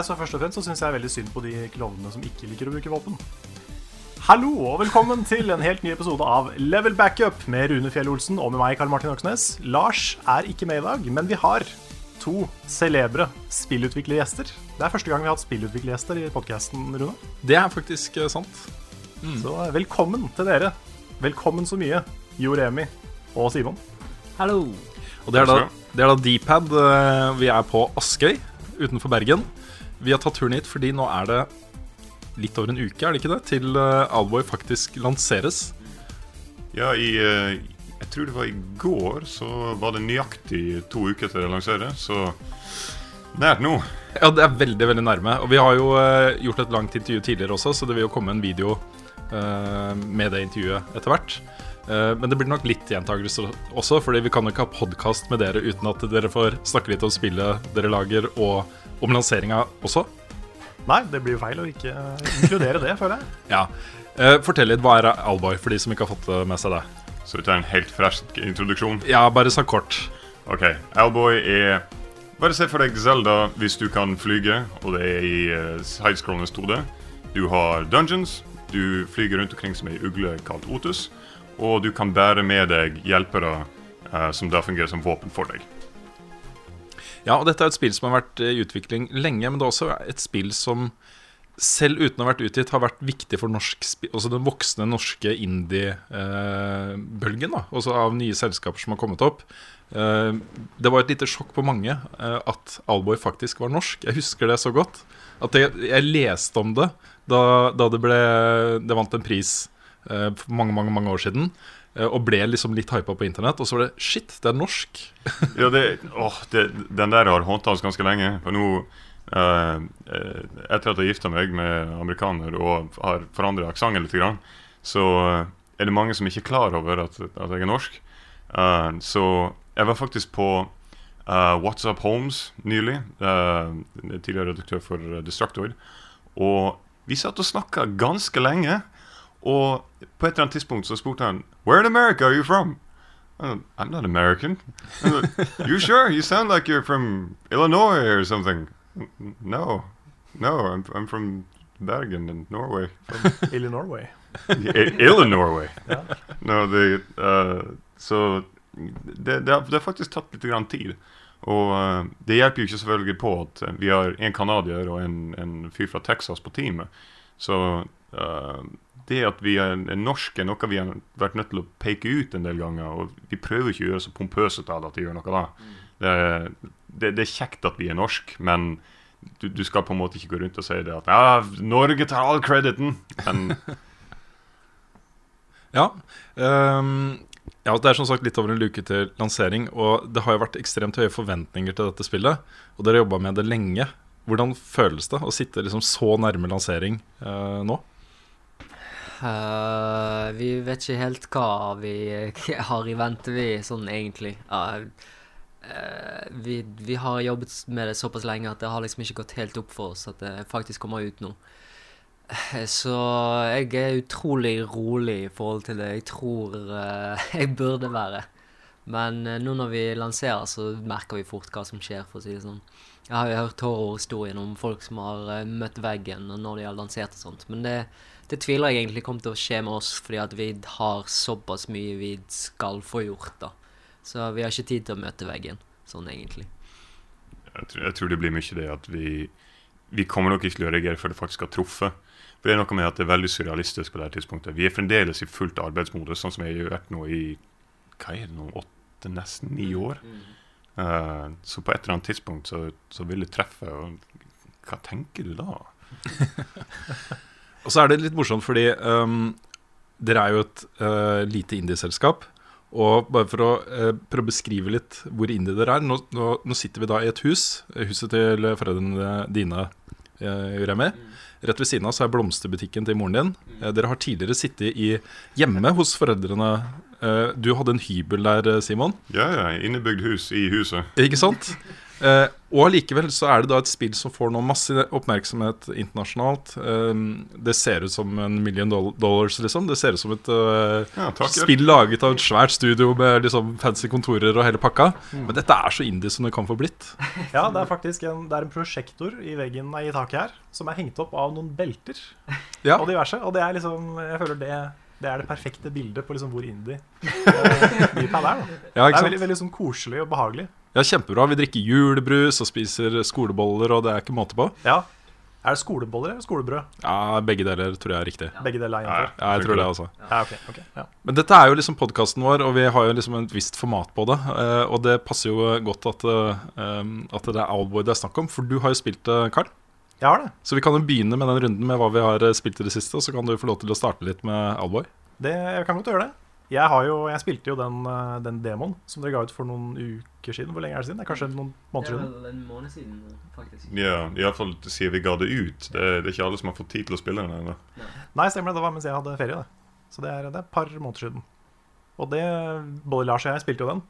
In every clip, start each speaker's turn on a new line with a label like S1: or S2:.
S1: Nei, så først og fremst så syns jeg veldig synd på de klovnene som ikke liker å bruke våpen. Hallo og velkommen til en helt ny episode av Level Backup med Rune Fjell-Olsen og med meg, Karl Martin Øksnes. Lars er ikke med i dag, men vi har to celebre spillutviklergjester. Det er første gang vi har hatt spillutviklergjester i podkasten, Rune.
S2: Det er faktisk sant. sant.
S1: Så eh, velkommen til dere. Velkommen så mye, Jo Remi og Simon.
S3: Hallo.
S2: Og det er da, det er da Dpad. eh, Vi er på Askøy utenfor Bergen. Vi har tatt turen hit fordi nå er det litt over en uke, er det ikke det, til eh, Alboy faktisk lanseres.
S4: Ja, i eh, Jeg tror det var i går, så var det nøyaktig to uker til det lanseres. Så nært nå.
S2: Ja, det er veldig, veldig nærme. Og vi har jo eh, gjort et langt intervju tidligere også, så det vil jo komme en video med det intervjuet etter hvert. Men det blir nok litt gjentagelser også, fordi vi kan jo ikke ha podkast med dere uten at dere får snakke litt om spillet dere lager, og om lanseringa også.
S1: Nei, det blir jo feil å ikke inkludere det, føler jeg.
S2: Ja. Eh, fortell litt, hva er Alboy, for de som ikke har fått det med seg det?
S4: Så vi tar en helt fersk introduksjon.
S2: Ja, bare så kort.
S4: Ok, Alboy er Bare se for deg Zelda hvis du kan flyge, og det er i uh, sidescrollende 2D. Du har dungeons, du flyger rundt omkring som ei ugle kalt Otus, og du kan bære med deg hjelpere eh, som da fungerer som våpen for deg.
S2: Ja, og dette er et spill som har vært eh, i utvikling lenge, men det er også et spill som selv uten å ha vært utgitt, har vært viktig for norsk altså den voksne norske indie-bølgen. da, også av nye selskaper som har kommet opp. Eh, det var et lite sjokk på mange eh, at Alboy faktisk var norsk. Jeg husker det så godt. At jeg, jeg leste om det da, da det ble Det vant en pris eh, for mange, mange, mange år siden. Eh, Og ble liksom litt hypa på internett. Og så var det shit, det er norsk.
S4: Ja, det, åh, det, den der har håndta oss ganske lenge. For nå eh, eh, Etter at jeg gifta meg med amerikaner og har forandra aksenten litt, så er det mange som ikke er klar over at, at jeg er norsk. Eh, så jeg var faktisk på eh, What's Up Homes nylig. eh, tidligere redaktør for Destructoid. Og vi satt og snakka ganske lenge. Og på et eller annet tidspunkt så spurte han Where in America are you from? I'm not American. You sure? You sound like you're from Illinois or something. No, no, I'm, I'm from Bergen in Norway. From
S1: Illinois
S4: Illinois.
S1: yeah.
S4: No, they, uh, så det, det, har, det har faktisk tatt litt grann tid. Og uh, det hjelper jo ikke selvfølgelig på at vi har en canadier og en, en fyr fra Texas på teamet. Så uh, det at vi er, er norske, er noe vi har vært nødt til å peke ut en del ganger. Og vi prøver ikke å gjøre så pompøse av det at vi gjør noe da. Det, er- det, det er kjekt at vi er norsk, men du, du skal på en måte ikke gå rundt og si det at ja, Norge tar all crediten. Men
S2: Ja. Um, ja, det er som sagt litt over en luke til lansering, og det har jo vært ekstremt høye forventninger til dette spillet. Og dere har jobba med det lenge. Hvordan føles det å sitte liksom så nærme lansering uh, nå?
S3: Eh, vi vet ikke helt hva vi har i vente, vi, sånn egentlig. Uh, uh, vi, vi har jobbet med det såpass lenge at det har liksom ikke gått helt opp for oss at det faktisk kommer ut nå. Eh, Så jeg er utrolig rolig i forhold til det jeg tror jeg burde være. Men nå når vi lanserer, så merker vi fort hva som skjer, for å si det sånn. Jeg har jo hørt horrorhistorien om folk som har møtt veggen når de har lansert og sånt, men det, det tviler jeg egentlig kommer til å skje med oss, fordi at vi har såpass mye vi skal få gjort, da. Så vi har ikke tid til å møte veggen, sånn egentlig.
S4: jeg tror, jeg tror det blir mye det at vi vi kommer nok ikke til å reagere før det faktisk har truffet. For det er noe med at det er veldig surrealistisk på det her tidspunktet. Vi er fremdeles i fullt arbeidsmodus, sånn som jeg har vært nå i hva er det nå, åtte, nesten ni år. Eh, så på et eller annet tidspunkt så, så vil det treffe. Og hva tenker du da?
S2: Og så er det litt morsomt fordi um, dere er jo et uh, lite indieselskap. Og bare for å uh, prøve å beskrive litt hvor indie dere er nå, nå, nå sitter vi da i et hus, huset til foreldrene dine, uh, med Rett ved siden av så er blomsterbutikken til moren din. Uh, dere har tidligere sittet i, hjemme hos foreldrene. Uh, du hadde en hybel der, Simon.
S4: Ja, ja, innebygd hus i huset.
S2: Ikke sant? Eh, og allikevel så er det da et spill som får nå masse oppmerksomhet internasjonalt. Eh, det ser ut som en million dollars, liksom. Det ser ut som et eh,
S4: Ja, takk,
S2: spill laget av et svært studio med liksom fancy kontorer og hele pakka.
S1: Mm.
S2: Men dette er så indie som det kan få blitt.
S1: Ja, det er faktisk en, det er en prosjektor i veggen i taket her som er hengt opp av noen belter
S2: Ja.
S1: og diverse. Og det er liksom Jeg føler det, det er det perfekte bildet på liksom hvor indie eh, Beepad er. Da.
S2: Ja,
S1: det er veldig, veldig sånn koselig og behagelig.
S2: Ja, kjempebra. Vi drikker julebrus og spiser skoleboller, og det er ikke måte på.
S1: Ja. Er det skoleboller eller skolebrød?
S2: Ja, begge deler tror jeg er riktig.
S1: Begge deler er innenfor.
S2: Ja, jeg tror det også.
S1: Ja, ok, okay, ja.
S2: Men dette er jo liksom podkasten vår, og vi har jo liksom et visst format på det. eh, og det passer jo godt at, eh, at det er Owlboy det er snakk om, for du har jo spilt det, Carl.
S1: Jeg har det.
S2: Så vi kan jo begynne med den runden med hva vi har eh, spilt i det siste, og så kan du få lov til å starte litt med Owlboy.
S1: det. Jeg kan godt gjøre det. Jeg, har jo, jeg spilte jo den, eh, den demoen som dere ga ut for noen uker siden. Hvor lenge er det siden? Det er kanskje noen
S3: Det
S1: måneder
S3: er
S1: siden?
S3: vel en måned siden, faktisk.
S4: Ja, Iallfall siden vi ga det ut. Det, det er ikke alle som har fått tid til å spille den ennå.
S1: Nei, stemmer det. Det var mens jeg hadde ferie. Det. Så det er, det er et par måneder siden. Og det, både Lars og jeg spilte jo den.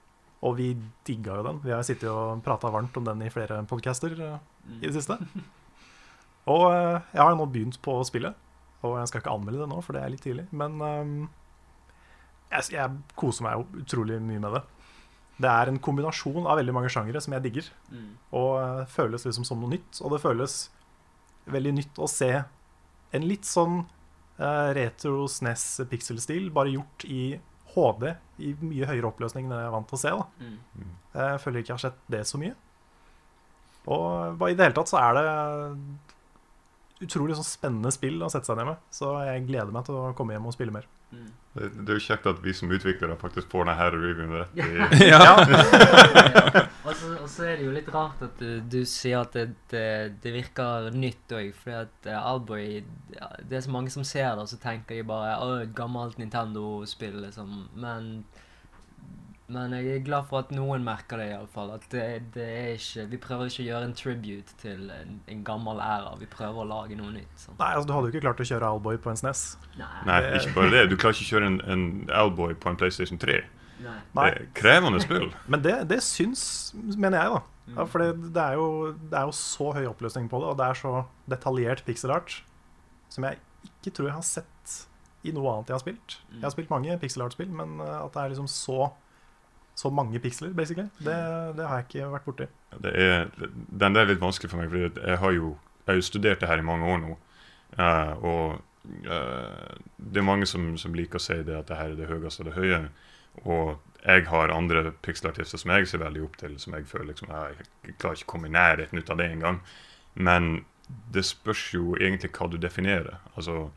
S1: Og vi digga jo den. Vi har sittet og prata varmt om den i flere podcaster eh, i det siste. Og eh, jeg har nå begynt på spillet. Og jeg skal ikke anmelde det nå, for det er litt tidlig. Men ehm, jeg, jeg koser meg jo utrolig mye med det. Det er en kombinasjon av veldig mange sjangere som jeg digger.
S3: Mm.
S1: Og eh, føles liksom som noe nytt. Og det føles veldig nytt å se en litt sånn uh, retro SNES pixel-stil, bare gjort i HD, i mye høyere oppløsning enn jeg er vant til å se. da.
S3: Mm.
S1: Jeg føler ikke jeg har sett det så mye. Og i det hele tatt så er det utrolig sånn spennende spill å sette seg ned med. Så jeg gleder meg til å komme hjem og spille mer.
S3: Mm.
S4: Det, det er jo kjekt at vi som utviklere faktisk får denne reviewen rett i
S2: Ja.
S3: Og så, og så er det jo litt rart at du, du sier at det, det, det virker nytt òg, For at uh, Alboy Det er så mange som ser det, og så tenker de bare Å, et gammelt Nintendo-spill, liksom. Men men jeg er glad for at noen merker det, iallfall. At det, det er ikke Vi prøver ikke å gjøre en tribute til en, en gammel æra. Vi prøver å lage noe nytt. Sånn.
S1: Nei, altså Du hadde jo ikke klart å kjøre Alboy på en SNES.
S3: Nei.
S4: Nei, ikke bare det. Du klarer ikke å kjøre en, en Alboy på en PlayStation 3.
S3: Nei.
S4: Det er krevende spill.
S1: Men det, det syns, mener jeg, da.
S3: Mm.
S1: Ja, for det, det, er jo, det er jo så høy oppløsning på det, og det er så detaljert pixelart som jeg ikke tror jeg har sett i noe annet jeg har spilt. Jeg har spilt mange pixel art-spill, men uh, at det er liksom så, så mange piksler, basically, det, det har jeg ikke vært borti.
S4: Den der er litt vanskelig for meg, for jeg har jo, jeg har jo studert det her i mange år nå. Uh, og uh, det er mange som, som liker å si det at det her er det høyeste av det høye. Og jeg har andre pikselartister som jeg ser veldig opp til, som jeg føler liksom, jeg klarer ikke å komme i nærheten ut av det engang. Men det spørs jo egentlig hva du definerer. Altså,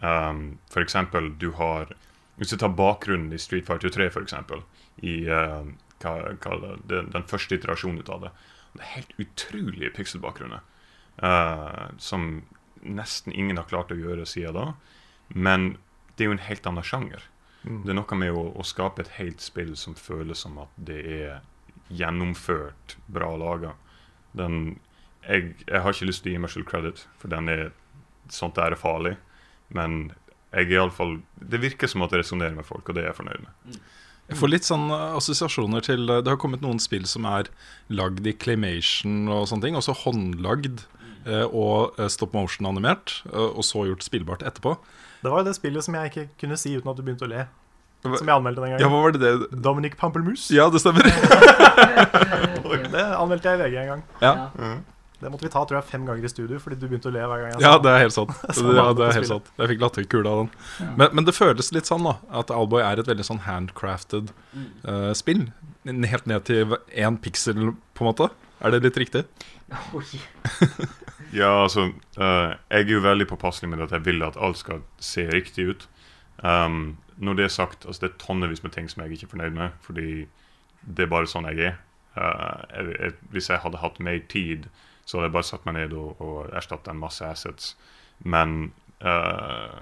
S4: um, for eksempel, du har Hvis du tar bakgrunnen i Street Fighter 3, for eksempel, i uh, hva, hva den, den første iterasjonen av det Det er helt utrolige pikselbakgrunner. uh, som nesten ingen har klart å gjøre siden da. Men det er jo en helt annen sjanger. Det er noe med å, å skape et helt spill som føles som at det er gjennomført, bra laga. Den jeg, jeg har ikke lyst til å gi meg selv credit, for den er sånt der er farlig. Men jeg er i alle fall, det virker som at det resonnerer med folk, og det er jeg fornøyd med.
S2: Jeg får litt sånn eh, assosiasjoner til eh, Det har kommet noen spill som er lagd i claymation og sånne ting. Også håndlagd eh, og stop motion-animert, og så gjort spillbart etterpå.
S1: Det var jo det spillet som jeg ikke kunne si uten at du begynte å le. Som jeg anmeldte den gangen.
S2: Ja, hva var det det
S1: Dominic Pampelmus.
S2: Ja, det stemmer.
S1: Det anmeldte jeg i VG en gang.
S2: Ja.
S1: Ja, Det måtte vi ta tror jeg, fem ganger i studio fordi du begynte å le hver gang jeg
S2: ja det er helt sant.
S1: Sånn
S2: Ja,
S1: det
S2: det er helt sant. Jeg fikk latterkule av den. Men, men det føles litt sånn da at Alboy er et veldig sånn handcrafted uh, spill. Helt ned til én piksel, på en måte. Er det litt riktig?
S4: Ja, altså uh, Jeg er jo veldig påpasselig med at jeg vil at alt skal se riktig ut. Um, når det er sagt, altså det er tonnevis med ting som jeg ikke er fornøyd med, fordi det er bare sånn jeg er. Uh, jeg, jeg, hvis jeg hadde hatt mer tid, så jeg bare satt meg ned og, og erstatta en masse assets. Men uh,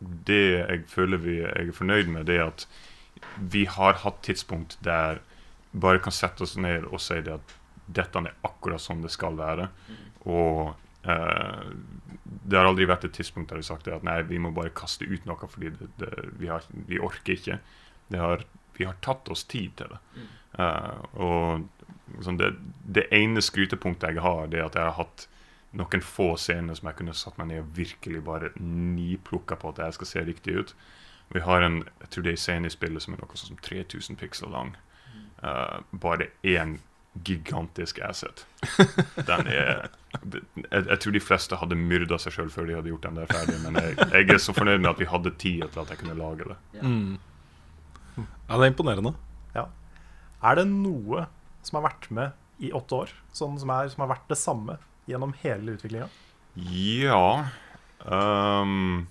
S4: det jeg føler vi, jeg er fornøyd med, det er at vi har hatt tidspunkt der bare kan sette oss ned og si det at dette er akkurat sånn det skal være. Og uh, det har aldri vært et tidspunkt der vi har sagt at nei, vi må bare kaste ut noe fordi det, det, vi, har, vi orker ikke. Det har, vi har tatt oss tid til det. Uh, og sånn det, det ene skrytepunktet jeg har, det er at jeg har hatt noen få scener som jeg kunne satt meg ned og virkelig bare niplukka på at jeg skal se riktig ut. Vi har en jeg tror det er en scene i spillet som er noe sånn som 3000 piksel lang. Uh, bare én gigantisk asset. Den er jeg, jeg tror de fleste hadde myrda seg sjøl før de hadde gjort den der ferdig, men jeg, jeg er så fornøyd med at vi hadde tid til at jeg kunne lage det.
S2: Mm. Ja, det er imponerende.
S1: Ja. Er det noe som har vært med i åtte år, sånn som, er, som har vært det samme gjennom hele utviklinga?
S4: Ja um,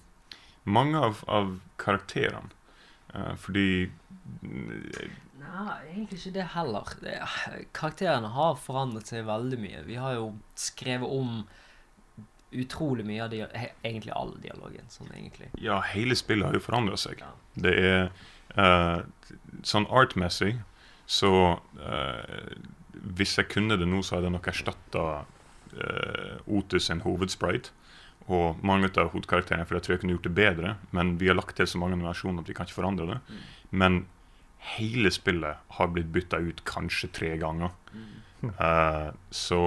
S4: Mange av, av karakterene. Uh, fordi
S3: Nei, egentlig ikke det heller. Det, karakterene har forandret seg veldig mye. Vi har jo skrevet om utrolig mye av egentlig all dialogen. Sånn egentlig.
S4: Ja, hele spillet har jo forandra seg.
S3: Ja.
S4: Det er uh, Sånn artmessig så eh, Hvis jeg kunne det nå, så hadde jeg nok erstatta eh, Otus en hovedsprite. Og mange av hovedkarakterene, for jeg tror jeg kunne gjort det bedre. Men vi har lagt til så mange versjoner at vi kan ikke forandre det. Men hele spillet har blitt bytta ut kanskje tre ganger. Eh, så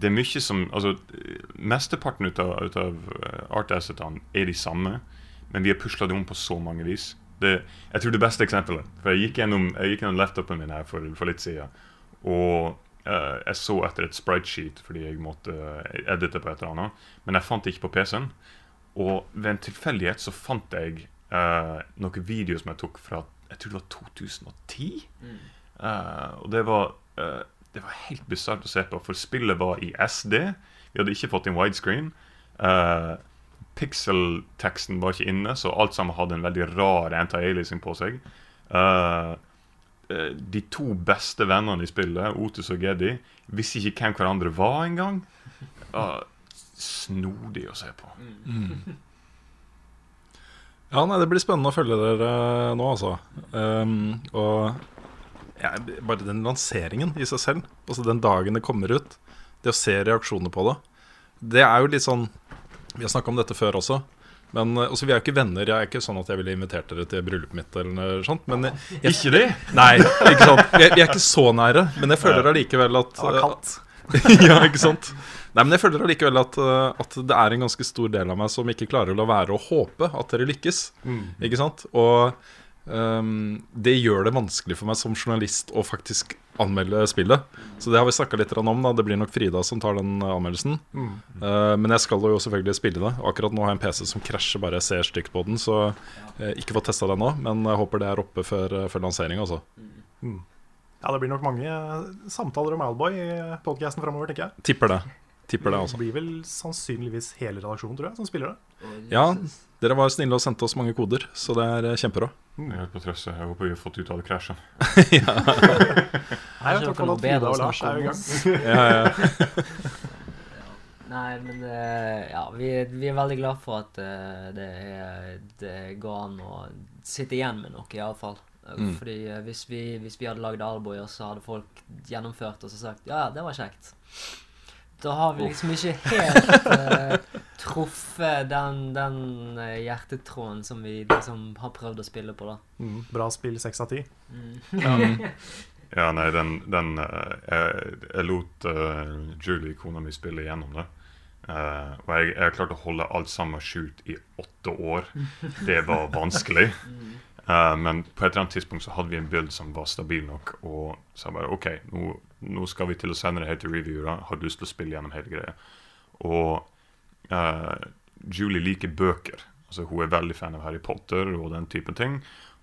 S4: det er mye som Altså, mesteparten ut av, ut av eh, art assetene er de samme, men vi har pusla det om på så mange vis. Det, jeg tror det beste eksempelet For jeg gikk gjennom, jeg gikk gjennom laptopen min her for, for litt siden, og uh, jeg så etter et sprite-sheet fordi jeg måtte eh, edite på et eller annet, men jeg fant det ikke på PC-en. Og ved en tilfeldighet så fant jeg uh, noen videoer som jeg tok fra jeg tror det var 2010. Eh, og det var, det var helt bisart å se på, for spillet var i SD. Vi hadde ikke fått inn widescreen. Uh, Pixel-teksten var ikke inne, så alt sammen hadde en veldig rar anti-aliasing på seg. Eh, eh, de to beste vennene i spillet, Otus og Geddy, visste ikke hvem hverandre var engang. Uh, snodig å se på.
S2: Ja, nei, Det blir spennende å følge dere nå, altså. Um, og ja, bare den lanseringen i seg selv, altså den dagen det kommer ut, det å se reaksjoner på det, det er jo litt sånn Vi har snakka om dette før også. Men altså, Vi er jo ikke venner. Jeg er ikke sånn at jeg ville invitert dere til bryllupet mitt. eller noe sånt Men jeg,
S4: Ikke de?
S2: Nei, ikke sant. Vi er, ikke så nære. Men jeg føler allikevel at
S1: Det var kaldt.
S2: ja, ikke sant? Nei, men jeg føler allikevel at, uh, at det er en ganske stor del av meg som ikke klarer å la være å håpe at dere lykkes. Ikke sant? Og um, det gjør det vanskelig for meg som journalist å faktisk anmelde spillet. Så det har vi snakka litt om. da Det blir nok Frida som tar den anmeldelsen. anmeldelsen. Uh, men jeg skal jo selvfølgelig spille det. Akkurat nå har jeg en PC som krasjer bare jeg ser stygt på den. Så uh, ikke fått testa det nå, men jeg håper det er oppe før, før lansering. Altså.
S1: Ja, det blir nok mange eh, samtaler om Alboy i podkasten framover, tenker jeg.
S2: Tipper det. Tipper det,
S1: Det
S2: altså.
S1: blir vel sannsynligvis hele redaksjonen, tror jeg, som spiller det.
S2: Ja, dere var snille og sendte oss mange koder, så det er kjempebra. kjempebra.
S4: Jeg er på. Jeg håper vi har fått ut alle krasjene.
S1: Nei, jeg
S3: Kanskje
S1: tror
S3: ikke noe
S1: at
S3: bedre
S1: Frida og Lars er
S3: om
S1: i gang.
S3: oss.
S2: Ja, ja.
S3: Nei, men eh, ja, vi, vi er veldig glad for at eh, det, er, det går an å sitte igjen med noe, iallfall. Mm. Fordi eh, hvis, vi, hvis vi hadde lagd Alboyer, så hadde folk gjennomført og så sagt ja, det var kjekt. Da har vi liksom ikke helt uh, truffet den, den uh, hjertetråden som vi liksom har prøvd å spille på, da.
S1: Mm, bra spill, seks av ti.
S4: Ja, nei, den, den uh, jeg, jeg lot Julie, kona mi, spille gjennom det. Uh, og jeg, jeg klarte å holde alt sammen skjult i åtte år. Det var vanskelig. Eh, men på et eller annet tidspunkt så hadde vi en build som var stabil nok, og sa bare OK, nå, nå skal vi til å sende det helt til reviewere. Har du lyst til å spille gjennom hele greia? Og uh, Julie liker bøker. Altså Hun er veldig fan av Harry Potter og den type ting.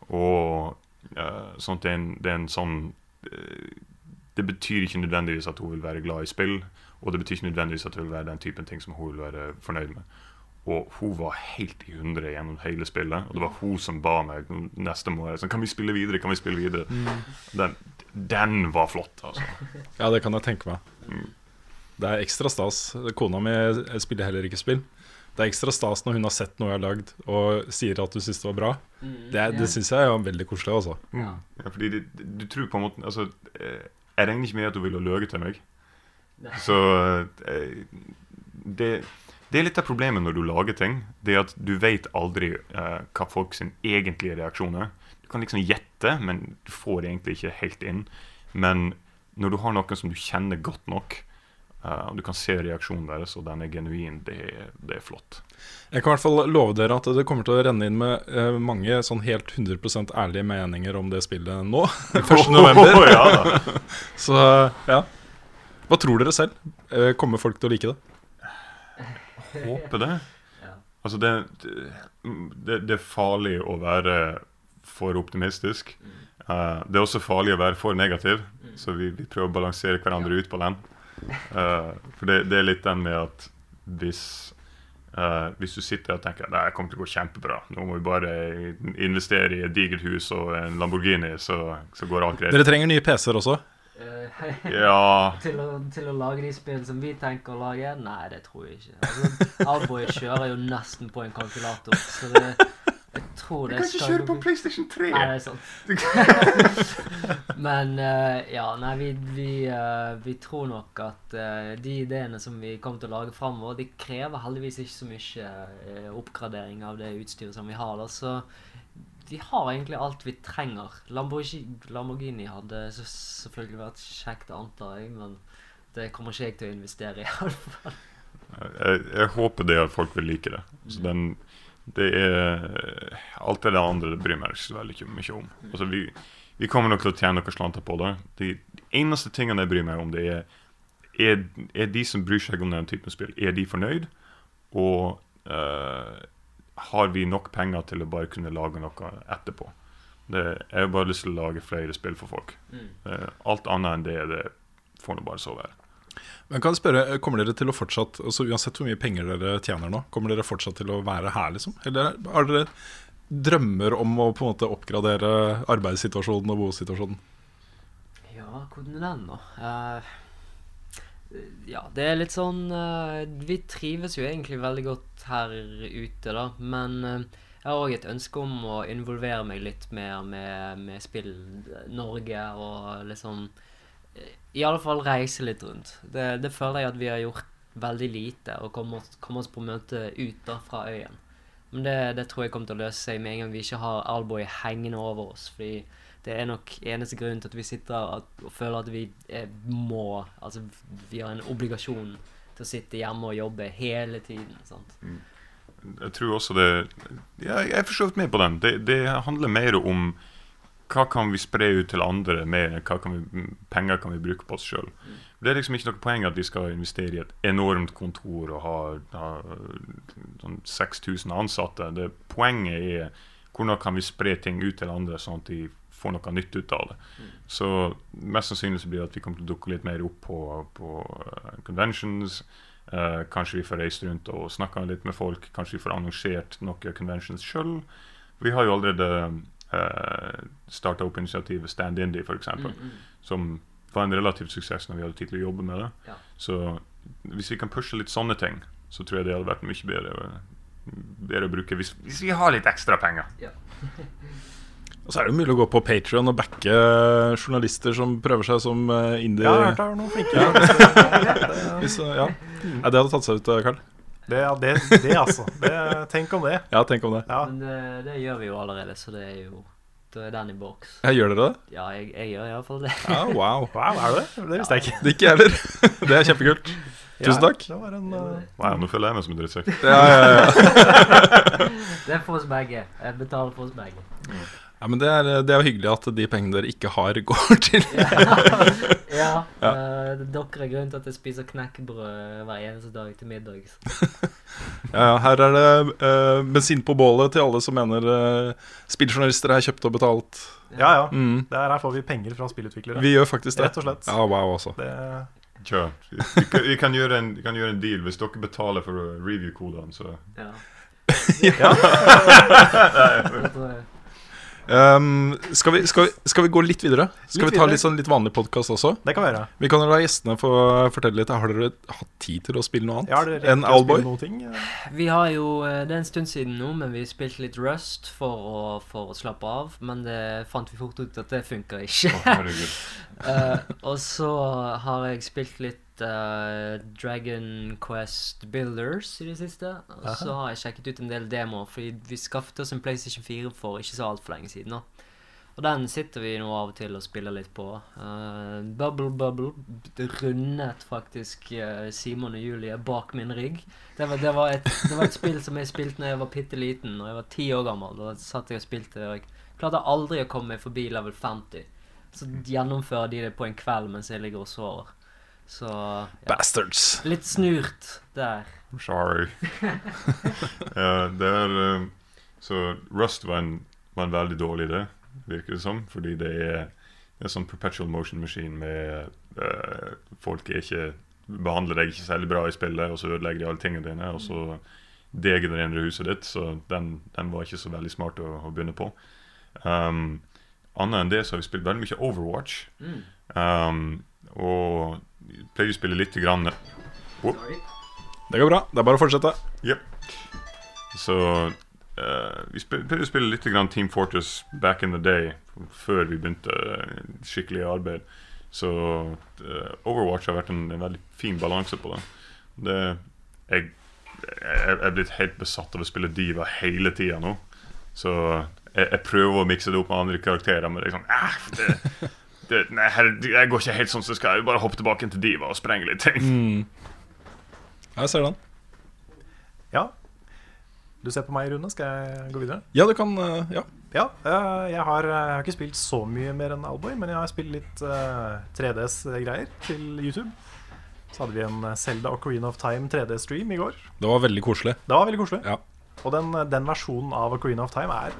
S4: Og uh, sånt, det er en, det er en sånn eh, det betyr ikke nødvendigvis at hun vil være glad i spill. Og det betyr ikke nødvendigvis at det vil være den typen ting som hun vil være fornøyd med. Og hun var helt i hundre gjennom hele spillet. Og det var hun som ba meg neste måned sånn, Kan vi spille videre? Kan vi spille videre? Den, den var flott, altså.
S2: Ja, det kan jeg tenke meg. Det er ekstra stas. Kona mi spiller heller ikke spill. Det er ekstra stas når hun har sett noe jeg har lagd, og sier at du syns det var bra. Det, er- det syns jeg er veldig koselig, altså.
S3: Ja.
S4: Ja, fordi du, du tror på en måte Altså, eh, jeg regner ikke med at hun ville løyet til meg. Så eh, det, det er litt av problemet når du lager ting. Det er at du vet aldri eh, hva folk sin egentlige reaksjon er. Du kan liksom gjette, men du får egentlig ikke helt inn. Men når du har noen som du kjenner godt nok, og og du kan se reaksjonen deres, og den er genuin, det, det er flott.
S2: Jeg kan i hvert fall love dere at det kommer til å renne inn med uh, mange sånn helt 100% ærlige meninger om det spillet nå. 1. november.
S4: ja.
S2: Så ja. Hva tror dere selv? Eh, Kommer folk til å like det?
S4: Håper det.
S3: Ja.
S4: Altså, det, det, det er farlig å være for optimistisk. Uh, det er også farlig å være for negativ, så vi, vi prøver å balansere hverandre ut på den. Uh, for det, det er litt den med at hvis uh, hvis du sitter og tenker at det kommer til å gå kjempebra, nå må vi bare investere i et digert hus og en Lamborghini, så, så går alt greit.
S2: Dere trenger nye PC-er også.
S3: Eh,
S4: Ja,
S3: til, å, til å lage de spill som vi tenker å lage? Nei, det tror jeg ikke. Altså, Alboy kjører jo nesten på en kalkulator, så det, jeg tror det skal kjøre på
S4: PlayStation 3!
S3: Nei, det er sant. Men uh, ja, nei, vi, vi, uh, vi tror nok at uh, de ideene som vi kommer til å lage framover, de krever heldigvis ikke så mye oppgradering av det utstyret som vi har. Da. Så vi har egentlig alt vi trenger. Lamborghini, Lamborghini hadde selvfølgelig vært kjekt, antar jeg, men det kommer ikke jeg til å investere i. i alle fall.
S4: jeg, jeg håper det at folk vil like det. Så den, det er Alt det andre det bryr meg ikke så veldig mye om. Altså, vi, vi kommer nok til å tjene noen slanter på det. De eneste tingene jeg bryr meg om, det er er, er de som bryr seg om den typen spill, er de fornøyd? Og eh, har vi nok penger til å bare kunne lage noe etterpå? Det, jeg har bare lyst til å lage flere spill for folk. Mm. alt annet enn det, det får nå bare så være.
S2: Men kan jeg spørre, Kommer dere til å fortsatt altså Uansett hvor mye penger dere tjener nå, kommer dere fortsatt til å være her, liksom? Eller har dere drømmer om å på en måte oppgradere arbeidssituasjonen og bosituasjonen?
S3: Ja, hvordan er den, da? Eh, ja, det er litt sånn eh, Vi trives jo egentlig veldig godt her ute, da. Men eh, jeg har òg et ønske om å involvere meg litt mer med, med Spill Norge og liksom eh, I alle fall reise litt rundt. Det, det føler jeg at vi har gjort veldig lite, og komme oss, oss på møte ut da fra øyen. Men det, det tror jeg kommer til å løse seg med en gang vi ikke har Alboy hengende over oss. Fordi det er nok eneste grunnen til at vi sitter at, og føler at vi eh, må Altså, vi har en obligasjon til å sitte hjemme og jobbe hele tiden. sant?
S4: Jeg tror også det ja, Jeg er for så vidt med på den. Det, det handler mer om hva kan vi spre ut til andre mer hva kan vi, penger kan vi bruke på oss sjøl. Det er liksom ikke noe poeng at vi skal investere i et enormt kontor og ha, ha sånn 6000 ansatte. Det, poenget er hvordan kan vi spre ting ut til andre, sånn at de får noe nytt ut av det. Så mest sannsynlig så blir det at vi kommer til å dukke litt mer opp på, på eh, conventions. Uh, kanskje vi får reist rundt og snakka litt med folk. Kanskje vi får annonsert noen conventions sjøl. Vi har jo allerede uh, starta opp initiativet Stand Indie, f.eks., som var en relativt suksess når vi hadde tid til å jobbe med det.
S3: Ja.
S4: Så hvis vi kan pushe litt sånne ting, så tror jeg det hadde vært mye bedre, bedre å bruke hvis, hvis vi har litt ekstra penger.
S2: Og så er det jo mulig å gå på Patrion og backe journalister som prøver seg som eh, indie...
S1: Ja, jeg har hørt det er noen flinke
S2: Hvis, ja. ja. Det hadde tatt seg ut, eh, Karl.
S1: det, ja, det, det, altså. Det, tenk om det.
S2: Ja, tenk om det.
S1: Ja.
S3: Men det, det gjør vi jo allerede, så det er jo Da er den i boks.
S2: Ja, gjør dere det?
S3: Ja, jeg, jeg gjør iallfall det.
S2: Ja, wow.
S1: Wow, er det det? Det visste jeg ikke.
S2: Det ikke jeg heller. Det er kjempekult. Tusen takk.
S1: Ja, det var en, uh,
S4: Nei, nå føler jeg meg som en drittsekk.
S2: Ja, ja, ja.
S3: Det er for oss begge. Jeg betaler for oss begge.
S2: Ja, men det er, det er jo hyggelig at de pengene dere ikke har, går til
S3: Ja. eh, dere er grunnen til at jeg spiser knekkebrød hver eneste dag til middag.
S2: Ja, ja, her er det uh, bensin på bålet til alle som mener uh, spilljournalister er kjøpt og betalt.
S1: Ja, ja.
S2: Mm.
S1: Det er her får vi penger fra spillutviklere.
S2: Vi gjør faktisk det.
S1: Rett og slett.
S2: Ja, wow også.
S1: Det,
S4: Kjør. vi, kan, kan gjøre en, kan gjøre en deal hvis dere betaler for uh, review-kodene. Så
S3: Ja.
S1: ja.
S2: Um, skal, vi, skal, vi, skal vi gå litt videre? Skal
S1: Litt
S2: vi ta
S1: videre.
S2: litt, sånn, litt vanlig podkast også?
S1: det kan være.
S2: Vi kan la gjestene få fortelle litt. Har dere hatt tid til å spille noe annet
S1: ja,
S2: enn Owlboy?
S3: Vi har jo eh, Det er en stund siden nå, men vi spilte litt Rust for å, for å slappe av. Men det fant vi fort ut at det funker ikke.
S4: herregud.
S3: Eh, og så har jeg spilt litt eh, Dragon Quest Builders i det siste. Og så har jeg sjekket ut en del demoer, fordi vi skaffet oss en PlayStation 4 for ikke så altfor lenge siden. da Og den sitter vi nå av og til og spiller litt på. Uh, Bubble Bubble det rundet faktisk uh, Simon og Julie bak min rygg. Det var, det, var et, det var et spill som jeg spilte når jeg var bitte liten, og jeg var ti år gammel. Da satt jeg og spilte, og jeg klarte aldri å komme meg forbi level 50. Så gjennomfører de det på en kveld mens jeg ligger og sover. Så ja.
S2: Bastards.
S3: Litt snurt der.
S4: Sorry. ja, det er um, Så Rust var en, var en veldig dårlig idé, virker det som. Fordi det er en sånn perpetual motion machine med uh, Folk er ikke behandler deg ikke særlig bra i spillet, og så ødelegger de alle tingene dine. Og så degenererer huset ditt, så den, den var ikke så veldig smart å, å begynne på. Um, Annet enn det så har vi spilt veldig mye Overwatch. Um, og pleier å spille litt grann
S2: Det går bra. Det er bare å fortsette.
S4: Yep. Så Uh, vi pleide å spille litt grann Team Fortress back in the day, før vi begynte eh, skikkelig arbeid. Så uh, Overwatch har vært en, en veldig fin balanse på det. det jeg, jeg er blitt helt besatt av å spille Diva hele tida nå. Så jeg, jeg prøver å mikse det opp med andre karakterer, men det sånn eh, det, det, nei, her, Jeg går ikke helt sånn som det skal. Jeg vil bare hoppe tilbake til Diva og sprenge litt ting.
S2: Mm. Jeg ser den.
S1: Ja. Du ser på meg, Rune. Skal jeg gå videre?
S2: Ja, du kan eh, Ja.
S1: Ja. eh, Jeg har, jeg har ikke spilt så mye mer enn Alboy, men jeg har spilt litt uh, 3DS-greier til YouTube. Så hadde vi en Selda Zelda Ocarina of Time 3D-stream i går.
S2: Det var veldig koselig.
S1: Det var veldig koselig.
S2: Ja.
S1: Og den, den versjonen av Ocarina of Time er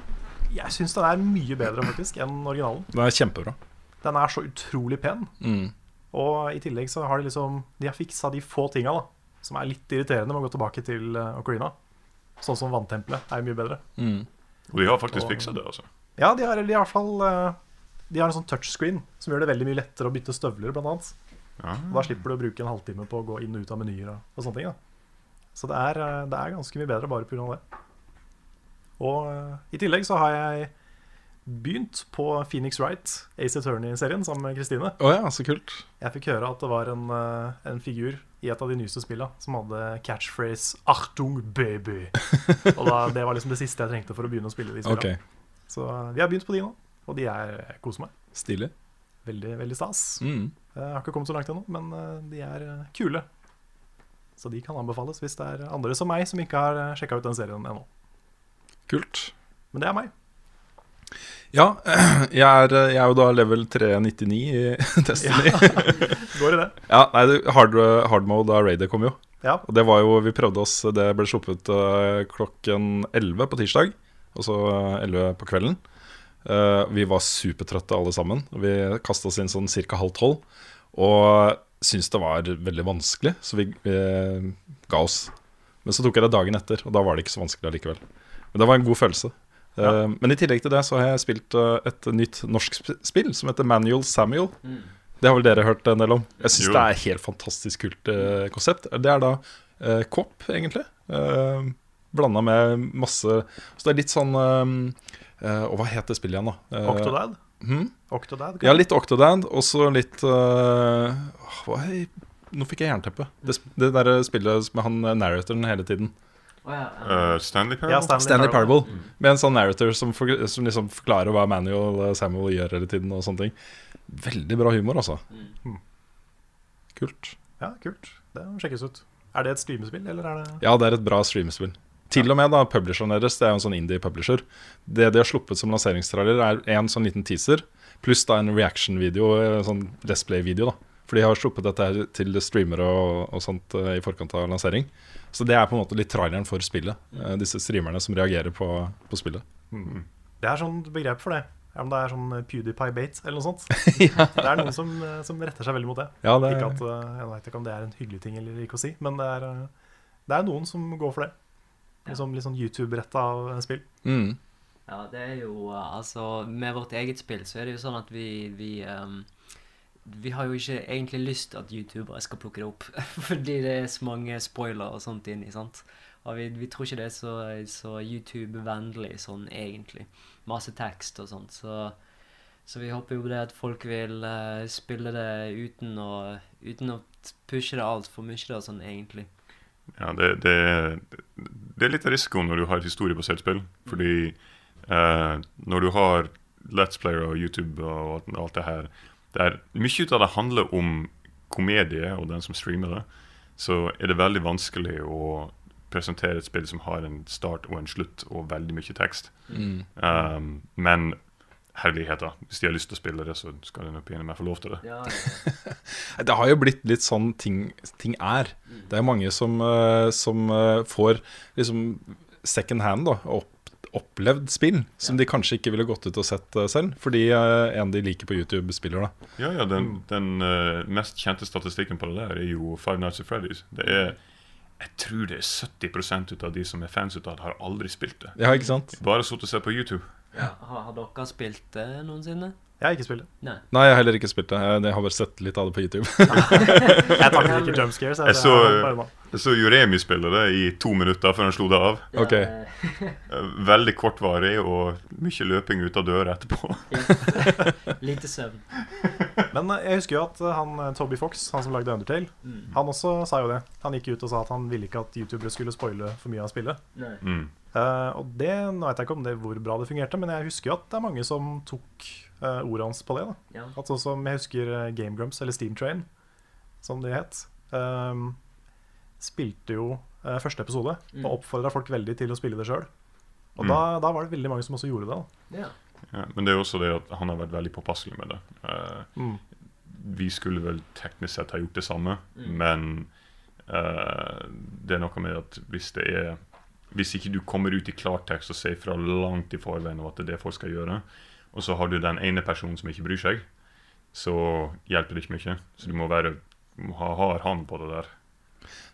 S1: Jeg syns den er mye bedre faktisk enn originalen.
S2: Den er kjempebra.
S1: Den er så utrolig pen.
S2: Mm.
S1: Og i tillegg så har de liksom De har fiksa de få tinga da som er litt irriterende med å gå tilbake til eh, Ocarina. Sånn som vanntempelet er mye bedre.
S2: Mm.
S4: Og de har faktisk fiksa det, altså.
S1: Ja, de har, eller i hvert fall eh, De har en sånn touchscreen som gjør det veldig mye lettere å bytte støvler, blant annet.
S4: Ja.
S1: Og Da slipper du å bruke en halvtime på å gå inn og ut av menyer og, og sånne ting. da Så det er, eh, det er ganske mye bedre bare pga. det. Og i tillegg så har jeg begynt på Phoenix Wright, Ace Attorney-serien, sammen med Kristine.
S2: Oh ja, så kult.
S1: Jeg fikk høre at det var en, eh, en figur i et av de nyeste spilla som hadde catchphrase 'Achtung, baby'. Og da, Det var liksom det siste jeg trengte for å begynne å spille de spillene.
S2: Ok,
S1: Så eh, vi har begynt på de nå, og de er jeg koser meg.
S2: Stilig.
S1: Veldig, veldig stas.
S2: Mm.
S1: Jeg har ikke kommet så langt ennå, men eh, de er eh, kule. Så de kan anbefales hvis det er andre som meg som ikke har sjekka ut den serien ennå.
S2: Kult.
S1: Men det er meg.
S2: Ja, jeg er, jeg er jo da level 399 i Destiny.
S1: Går i det.
S2: Ja, nei, hard, hard mode av Raider kom jo.
S1: Ja.
S2: Og det var jo, vi prøvde oss Det ble sluppet eh, klokken 11 på tirsdag. Og så eh, 11 på kvelden. Eh, vi var supertrøtte alle sammen. Vi kasta oss inn sånn ca. halv tolv. Og syntes det var veldig vanskelig, så vi, vi ga oss. Men så tok jeg det dagen etter, og da var det ikke så vanskelig allikevel. Men det var en god følelse. Eh,
S1: Ja.
S2: men i tillegg til det så har jeg spilt eh, et nytt norsk sp spill som heter Manual Samuel. Det har vel dere hørt en del om? Jeg syns det er et helt fantastisk kult eh, konsept. Det er da uh, kopp, egentlig. Uh, Blanda med masse Så det er litt sånn eh, eh, Og hva het det spillet igjen, da? Eh,
S1: Octodad.
S2: Hmm?
S1: Octodad
S2: Ja, litt Octodad, og så litt eh, Nå fikk jeg jernteppe. Det, det der spillet med han eh, narratoren hele tiden.
S4: Eh, Stanley Parable?
S1: Ja, Stanley,
S2: Stanley
S1: Parable.
S2: Parable. Med en sånn narrator som, for, som liksom forklarer hva Manuel eh, Samuel gjør hele tiden. og sånne ting Veldig bra humor, altså.
S1: Mm.
S2: Kult.
S1: Ja, kult. Det må sjekkes ut. Er det et streamespill, eller er det
S2: Ja, det er et bra streamespill. Til og med da, publisheren deres, det er jo en sånn indie-publisher. Det de har sluppet som lanseringstrailer, er en sånn liten teaser, pluss da en reaction-video, en sånn display-video. da For de har sluppet dette her til streamere og, og sånt eh, i forkant av lansering. Så det er på en måte litt traileren for spillet. eh, disse streamerne som reagerer på, på spillet.
S1: Det er sånn begrep for det. Om det er sånn PewDiePie-bait eller noe sånt. Det er noen som, eh, som retter seg veldig mot det.
S2: Ja, det-
S1: Ikke at, eh, Jeg vet ikke om det er en hyggelig ting eller ikke å si, men det er, eh, det er noen som går for det. Liksom, litt sånn YouTube-retta spill.
S2: Mm.
S3: Ja, det er jo Altså, med vårt eget spill så er det jo sånn at vi Vi, um, vi har jo ikke egentlig lyst at youtubere skal plukke det opp. Fordi det er så mange spoiler og sånt inni, sant. Og vi, vi tror ikke det er så, så YouTube-vennlig sånn egentlig. Masse tekst og sånt. Så, så vi håper jo det at folk vil uh, spille det uten å, uten å pushe det altfor mye, da, sånn egentlig.
S4: Ja, det, det, det er litt av risikoen når du har et historiebasert spill. Fordi uh, når du har Let's Player og YouTube og alt, alt det her det er, Mye ut av det handler om komedie og den som streamer det. Så er det veldig vanskelig å presentere et spill som har en start og en slutt og veldig mye tekst.
S2: Mm.
S4: Um, men herligheter, hvis de har lyst til å spille det, så skal de nok meg få lov til det.
S3: Ja, ja.
S2: Det har jo blitt litt sånn ting, ting er. Det er mange som, eh, som eh, får liksom second hand, da, opp, opplevd spill som de kanskje ikke ville gått ut og sett eh, selv, fordi eh, en de liker på YouTube, spiller da.
S4: Ja, ja, den, den uh, mest kjente statistikken på det der er jo Five Nights at Freddy's. Det er, jeg tror det er 70 ut av de som er fans av det, har aldri spilt det.
S2: Ja, ikke sant?
S4: Bare sittet og sett på YouTube.
S3: Har, har dere spilt det noensinne?
S1: Jeg har ikke spilt det.
S3: Nei.
S2: Nei, jeg har heller ikke spilt det. Jeg, har bare sett litt av det på YouTube.
S1: Jeg takler ikke jump scares.
S4: Jeg
S1: Jeg,
S4: så,
S1: jeg,
S4: så Juremi spille det i to minutter før han slo det av.
S2: Ok.
S4: Eh, Veldig kortvarig og mye løping ut av døra etterpå.
S3: Lite søvn.
S1: Men eh, jeg husker jo at eh, han Toby Fox, han som lagde Undertale, han også sa jo det. Han gikk ut og sa at han ville ikke at youtubere skulle spoile for mye av spillet.
S3: Nei.
S4: Mm.
S1: Uh, og det, Nå vet jeg ikke om det hvor bra det fungerte, men jeg husker jo at det er mange som tok eh, ordet hans på det. da
S3: Ja.
S1: At sånn som Jeg husker eh, Game Grumps, eller Steam Train, som det het. Um, spilte jo uh, første episode
S3: Mm.
S1: og oppfordra folk veldig til å spille det sjøl. Og
S4: Mm.
S1: da, da var det veldig mange som også gjorde det. da
S3: Ja.
S4: Ja, men det er jo også det at han har vært veldig påpasselig med det. Uh,
S1: Mm.
S4: vi skulle vel teknisk sett ha gjort det samme,
S3: Mm.
S4: men uh, det er noe med at hvis det er Hvis ikke du kommer ut i klartekst og sier fra langt i forveien om at det er det folk skal gjøre, og så har du den ene personen som ikke bryr seg, så hjelper det ikke mye. Så du må være ha hard hånd på det der.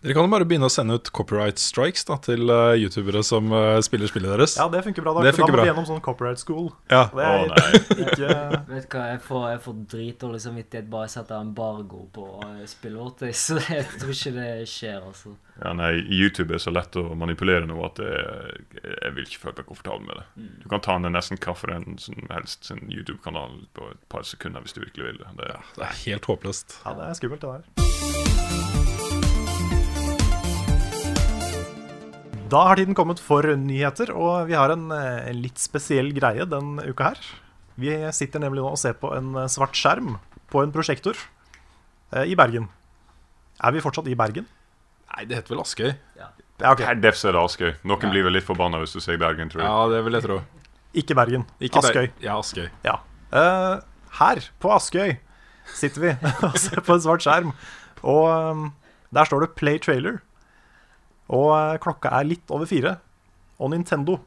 S2: Dere kan jo bare begynne å sende ut copyright strikes da, til uh, youtubere som uh, spiller spillet deres.
S1: Ja, det funker bra. Da,
S2: Det
S1: da må
S2: bra.
S1: vi gjennom sånn copyright school.
S2: Ja.
S1: Det er
S4: nei.
S1: ikke
S3: Vet du hva, jeg får, jeg får dritdårlig samvittighet bare jeg setter embargo på eh, spillet vårt, så jeg tror ikke det skjer, altså.
S4: Ja, nei, YouTube er så lett å manipulere nå at jeg, jeg vil ikke føle meg komfortabel med det. Du kan ta ned nesten hvilken som helst sin YouTube-kanal på et par sekunder hvis du virkelig vil det. det
S2: Det er helt håpløst.
S1: Ja, det er skummelt, det der. Da har tiden kommet for nyheter, og vi har en, eh, en litt spesiell greie den uka her. Vi sitter nemlig nå og ser på en eh, svart skjerm på en prosjektor eh, i Bergen. Er vi fortsatt i Bergen?
S2: Nei, det heter vel Askøy.
S1: Ja, ok.
S4: Per def så er det Askøy. Noen blir vel litt forbanna hvis du sier Bergen, tror jeg.
S2: Ja, det vil jeg tro.
S1: Ikke Bergen.
S2: Ikke Ber- Ja, Askøy.
S1: Ja. Eh, her på Askøy sitter vi og ser på en svart skjerm. Og um, der står det 'Play Trailer'. Og eh, klokka er litt over fire. Og Nintendo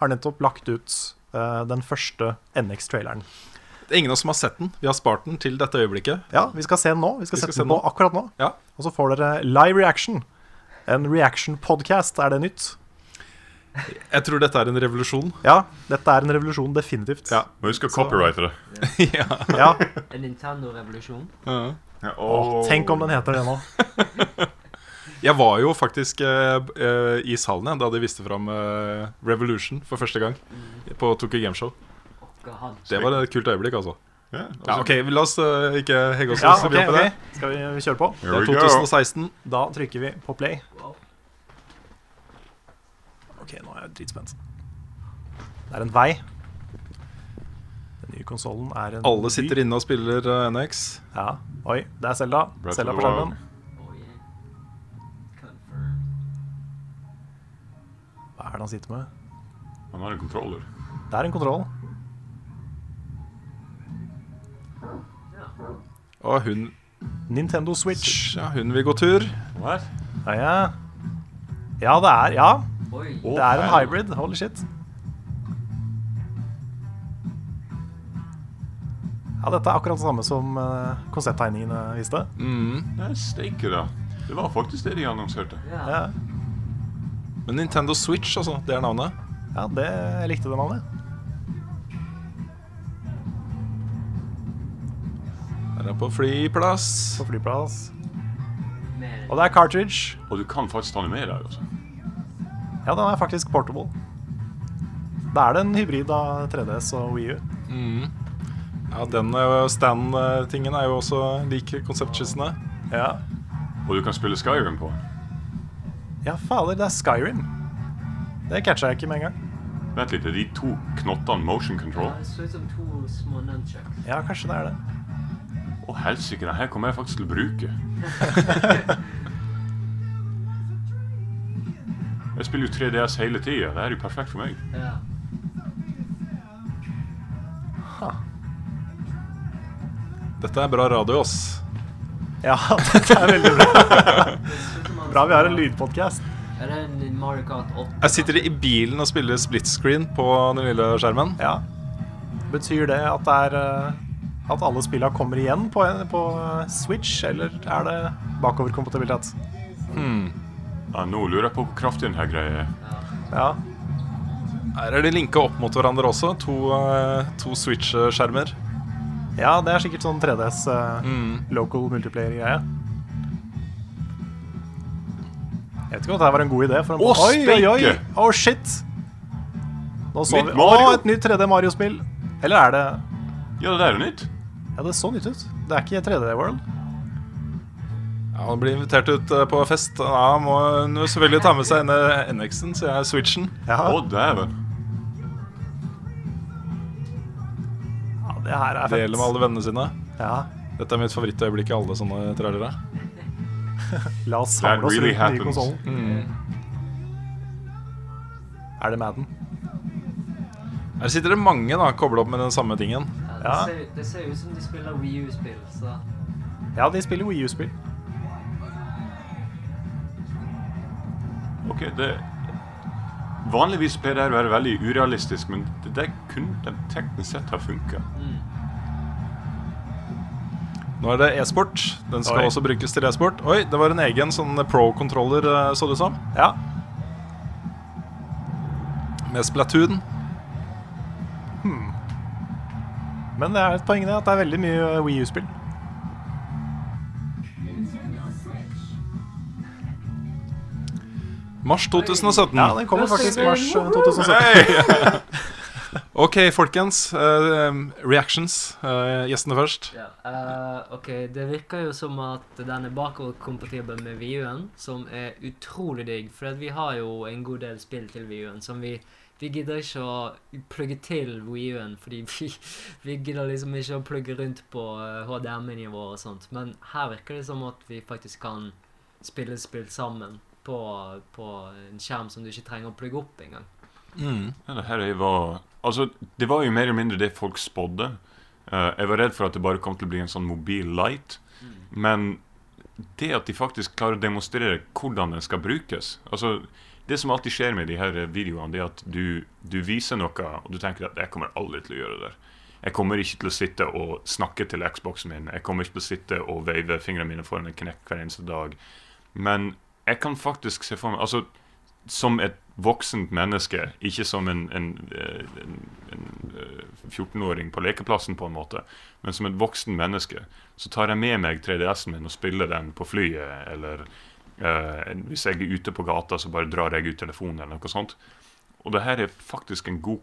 S1: har nettopp lagt ut eh, den første NX-traileren.
S2: Det er ingen av oss som har sett den. Vi har spart den til dette øyeblikket.
S1: Ja, vi skal se den nå. Vi skal
S2: Vi skal
S1: sette
S2: se
S1: den på
S2: nå.
S1: akkurat nå.
S2: Ja.
S1: Og så får dere live reaction. En reaction-podcast, er det nytt?
S2: Jeg tror dette er en revolusjon.
S1: Ja, dette er en revolusjon, definitivt.
S2: Ja.
S4: Må huske å copyrighte det.
S1: Ja.
S3: En Nintendo-revolusjon.
S2: Ja.
S1: Åh, tenk om den heter det nå.
S2: Jeg var jo faktisk eh, eh, i salen da de viste fram eh, Revolution for første gang på Tokyo Gameshow.
S3: God.
S2: Det var et kult øyeblikk, altså.
S4: Ja,
S2: Ja, ok, La oss ikke hegge oss
S1: Ja,
S2: så mye
S1: ok,
S2: opp i det.
S1: Skal vi kjøre på?
S2: Det er
S4: 2016. go.
S2: 2016.
S1: Da trykker vi på play. Ok, nå er jeg dritspent. Det er en vei. Den nye konsollen er en
S2: Alle sitter inne og spiller NX.
S1: Ja. Oi, det er Selda. Selda på skjermen. Han sitter med?
S4: Han har en controller.
S1: Det er en kontroll.
S2: Og hun,
S1: Nintendo Switch.
S2: ja, hun vil gå tur.
S4: What?
S1: Ja, ja. ja, det er Ja,
S3: Oi.
S1: det er en hybrid. Holy shit. Ja, dette er akkurat det samme som uh, konsepttegningene viste.
S2: Mm.
S4: Steike, da. Det var faktisk det de annonserte.
S1: Ja,
S2: Men Nintendo Switch, altså. Det er navnet.
S1: ja det jeg likte det navnet.
S2: Her er på flyplass.
S1: På flyplass. Og det er cartridge.
S4: Og du kan faktisk ta den med deg. altså.
S1: Ja, den er faktisk portable. Da er det en hybrid av 3DS og Wii U.
S2: Mm. Ja, den eh, stand-tingen er jo også lik konseptskissene.
S1: Ja.
S4: Og du kan spille Skyrim på den.
S1: Ja, fader, det er Skyrim. Det catcha jeg ikke med en gang.
S4: Vent litt, er de to knottene motion control?
S3: Ja, det
S1: kanskje det er det.
S4: Å helsike, den her kommer jeg faktisk til å bruke. jeg spiller jo 3DS hele tida. Det er jo perfekt for meg.
S3: Ja.
S2: Dette er bra radio, ass.
S1: Ja, dette er veldig bra. Bra vi har en lydpodkast.
S3: Det en Mario Kart 8?
S2: Jeg sitter i bilen og spiller split screen på den lille skjermen.
S1: Ja. Betyr det at det er eh, at alle spillene kommer igjen på, på eh, Switch, eller er det bakoverkompatibilitet?
S4: Ja, nå lurer jeg på hvor kraftig denne greia er.
S1: Ja.
S2: Her er de linka opp mot hverandre også. To, eh, to Switch-skjermer.
S1: ja, det er sikkert sånn 3DS eh,
S2: Mm.
S1: local multiplayer-greie. Jeg vet ikke om det var en god idé. For en...
S4: Å,
S1: oi, oi, oi! Oh, shit! Nå så
S4: Nytt
S1: vi
S4: Mario!
S1: Å, et nytt 3D Mario-spill. Eller er det
S4: Ja, det er jo nytt.
S1: Ja, det så nytt ut. Det er ikke 3D World.
S2: Ja, Han blir invitert ut eh, på fest. Ja, han må han selvfølgelig ta med seg NX-en, så jeg er Switchen.
S1: Ja,
S4: Å, dæven.
S1: ja det her er fett.
S2: Deler med alle vennene sine.
S1: Ja.
S2: Dette er mitt favorittøyeblikk i alle sånne trailere.
S1: La oss samle oss
S4: really
S1: rundt den nye konsollen.
S2: Mm.
S1: Er det Madden?
S2: Her sitter det mange da, kobla opp med den samme tingen.
S3: Ja, det,
S1: Ja.
S3: Ser, det ser ut som de spiller Wii U-spill,
S1: Ja, de spiller Wii U-spill.
S4: Ok, det Vanligvis pleier det å være veldig urealistisk, men det der kunne de teknisk sett ha funka.
S2: Nå er det e-sport. Den skal
S1: Oi.
S2: også brukes til e-sport. Oi, det var en egen sånn pro-controller, eh, så det ut som.
S1: Ja.
S2: Med Splatoon.
S1: Men det er et poeng det at det er veldig mye Wii U-spill.
S2: Mars 2017.
S1: Ja, den kommer faktisk mars eh, 2017.
S2: Hei! ok, folkens. Uh, reactions. Uh, gjestene først.
S3: ja. uh, OK, det virker jo som at den er bakoverkompatibel med Wii-en, som er utrolig digg. For vi har jo en god del spill til Wii-en som vi vi gidder ikke å plugge til Wii-en, fordi vi, vi gidder liksom ikke å plugge rundt på HDMI-nivå og sånt. Men her virker det som at vi faktisk kan spille spill sammen på, på en skjerm som du ikke trenger å plugge opp engang.
S2: Mm.
S4: Ja, det her er- var Altså, det var jo mer eller mindre det folk spådde. Uh, jeg var redd for at det bare kom til å bli en sånn mobil light. Men det at de faktisk klarer å demonstrere hvordan den skal brukes Altså, Det som alltid skjer med de her videoene, det er at du, du viser noe, og du tenker at 'jeg kommer aldri til å gjøre det der'. Jeg kommer ikke til å sitte og snakke til Xboxen min. Jeg kommer ikke til å sitte og veive fingrene mine foran en knekk hver eneste dag. Men jeg kan faktisk se for meg Altså, som et voksent menneske, ikke som en, en, eh, en, en eh, 14-åring på lekeplassen, på en måte, men som et voksen menneske, så tar jeg med meg 3DS-en min og spiller den på flyet, eller eh, hvis jeg er ute på gata, så bare drar jeg ut telefonen, eller noe sånt. Og det her er faktisk en god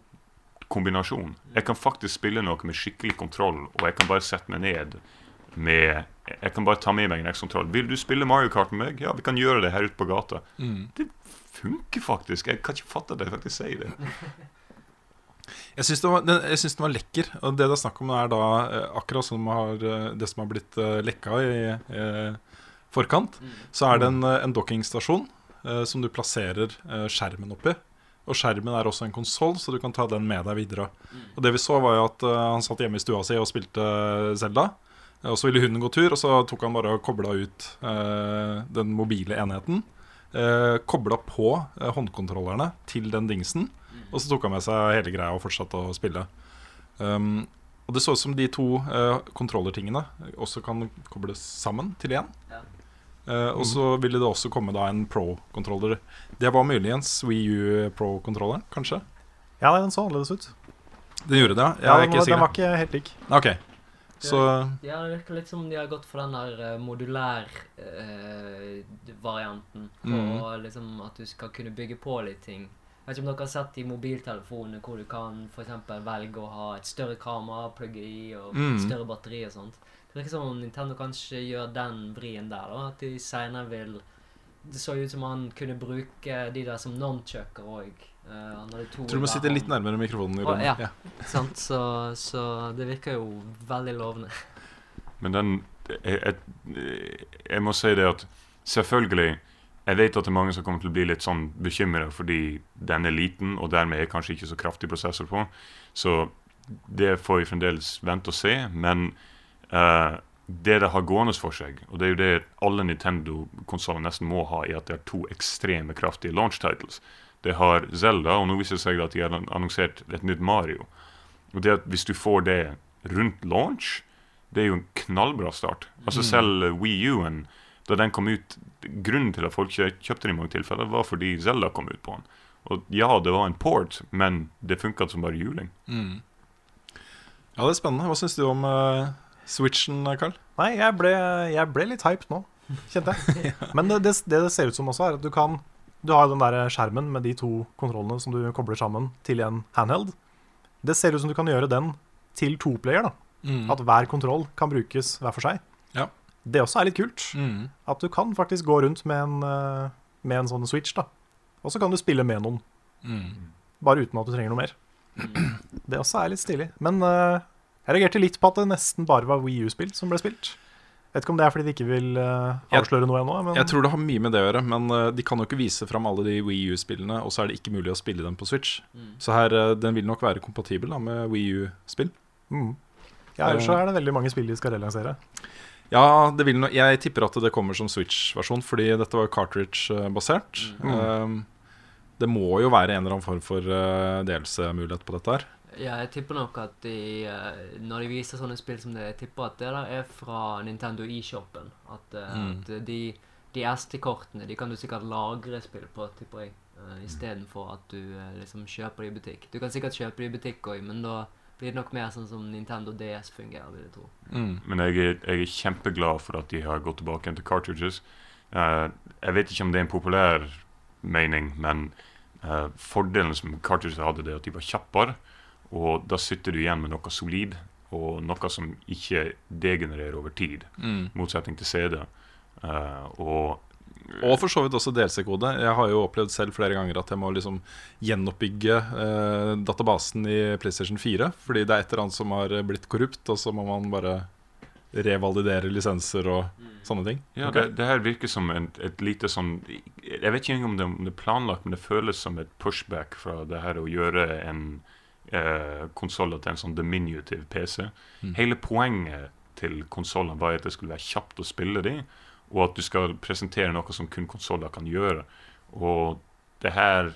S4: kombinasjon. Jeg kan faktisk spille noe med skikkelig kontroll, og jeg kan bare sette meg ned med Jeg kan bare ta med meg en X-kontroll. Vil du spille Mario Kart med meg? Ja, vi kan gjøre det her ute på gata. Det funker faktisk. Jeg kan ikke fatte at jeg faktisk sier det.
S2: Jeg syns den, den, jeg synes den var lekker. Og det det er snakk om, er da eh, akkurat som har, eh, det som har blitt eh, lekka i i forkant. Så er det en, en dockingstasjon eh, som du plasserer eh, skjermen oppi. Og skjermen er også en konsoll, så du kan ta den med deg videre. Og det vi så, var jo at eh, han satt hjemme i stua si og spilte Zelda. Og så ville hunden gå tur, og så tok han bare og kobla ut eh, den mobile enheten. Uh, kobla på eh, håndkontrollerne til den dingsen. Og så tok han med seg hele greia og fortsatte å spille. Um, og det så ut som de to kontrollertingene også kan kobles sammen til én.
S3: Ja.
S2: Eh, og så ville det også komme da en pro-kontroller. Det var muligens Wii U pro-kontrolleren, kanskje?
S1: Ja, den så annerledes ut.
S2: Den gjorde det, ja? Jeg
S1: Ja,
S2: er
S1: den,
S2: ikke
S1: var, den var ikke helt lik.
S2: Ok, så
S3: Ja, det virker litt som de har gått for den der modulær-varianten. Eh,
S2: Mm.
S3: liksom at du skal kunne bygge på litt ting. Jeg vet ikke om dere har sett i mobiltelefonene hvor du kan for velge å ha et større kamera, plugge i, og
S2: Mm.
S3: større batteri og sånt. Det virker som om Nintendo kanskje gjør den vrien der, da. At de senere vil Det så ut som han kunne bruke de der som nonchucker òg. Han hadde to
S2: tror du må sitte litt nærmere mikrofonen. i rommet.
S3: ja.
S2: Ja.
S3: Sant? Så, så det virker jo veldig lovende.
S4: Men den jeg, jeg, jeg må si det at selvfølgelig Jeg vet at det er mange som kommer til å bli litt sånn bekymra fordi den er liten, og dermed er kanskje ikke så kraftig prosessor på. Så det får vi fremdeles vente og se. Men uh, det det har gående for seg, og det er jo det alle Nintendo-konsoller nesten må ha, er at det er to ekstreme kraftige launch titles. Det har Zelda, og nå viser det seg at de har annonsert et nytt Mario. Og det at Hvis du får det rundt launch, det er jo en knallbra start. Altså
S2: Mm.
S4: Selv Wii U-en, da den kom ut Grunnen til at folk kjø- kjøpte den i mange tilfeller, var fordi Zelda kom ut på den. Og ja, det var en port, men det funka som bare juling.
S2: Mm. ja, det er spennende. Hva syns du om uh, Switchen, Carl?
S1: Nei, jeg ble, jeg ble litt hyped nå, kjente jeg. Men det, det, det det ser ut som også, er at du kan Du har den der skjermen med de to kontrollene som du kobler sammen til en handheld. Det ser ut som du kan gjøre den til toplayer. da
S2: Mm.
S1: At hver kontroll kan brukes hver for seg.
S2: Ja.
S1: Det også er litt kult.
S2: Mm.
S1: At du kan faktisk gå rundt med en, eh, med en sånn switch. da Og så kan du spille med noen,
S2: Mm.
S1: bare uten at du trenger noe mer. Det også er litt stilig. Men uh, jeg reagerte litt på at det nesten bare var Wii U-spill som ble spilt. Vet ikke om det er fordi de ikke vil eh,
S2: Jeg-
S1: avsløre noe ennå. Men
S2: Jeg tror det har mye med det å gjøre, men eh, de kan jo ikke vise fram alle de Wii U-spillene, og så er det ikke mulig å spille dem på Switch. Så her, eh, den vil nok være kompatibel da, med Wii U-spill.
S1: mm. ja, ellers så er det veldig mange spill de skal relansere.
S2: Ja, det vil no jeg tipper at det kommer som Switch-versjon, fordi dette var cartridge-basert.
S1: Mm.
S2: det må jo være en eller annen form for uh, delelse-mulighet på dette her.
S3: Ja, jeg tipper nok at de eh, Når de viser sånne spill som det, jeg tipper at det der er fra Nintendo eShopen. At, eh,
S2: Mm.
S3: at de, de SD-kortene de kan du sikkert lagre spill på, tipper jeg. Uh, Istedenfor at du eh, liksom kjøper det i butikk. Du kan sikkert kjøpe det i butikk òg, men da blir det nok mer sånn som Nintendo DS fungerer, vil jeg tro.
S2: Mm.
S4: Men jeg er, jeg er kjempeglad for at de har gått tilbake til cartridges. Uh, jeg vet ikke om det er en populær mening, men uh, fordelen som cartridges hadde, det er at de var kjappere. Og da sitter du igjen med noe solid, og noe som ikke degenererer over tid.
S2: Mm.
S4: Motsetning til CD. Uh, og
S2: Og for så vidt også DLC-kode. Jeg har jo opplevd selv flere ganger at jeg må liksom gjenoppbygge eh, databasen i PlayStation 4 fordi det er et eller annet som har blitt korrupt, og så må man bare revalidere lisenser og sånne ting.
S4: Ja,
S2: okay.
S4: det, det her virker som en, et lite sånn Jeg vet ikke engang om det, om det er planlagt, men det føles som et pushback fra det her å gjøre en eh, konsoller til en sånn diminutive PC.
S2: Mm.
S4: Hele poenget til konsollene var at det skulle være kjapt å spille de, og at du skal presentere noe som kun konsoller kan gjøre. Og det her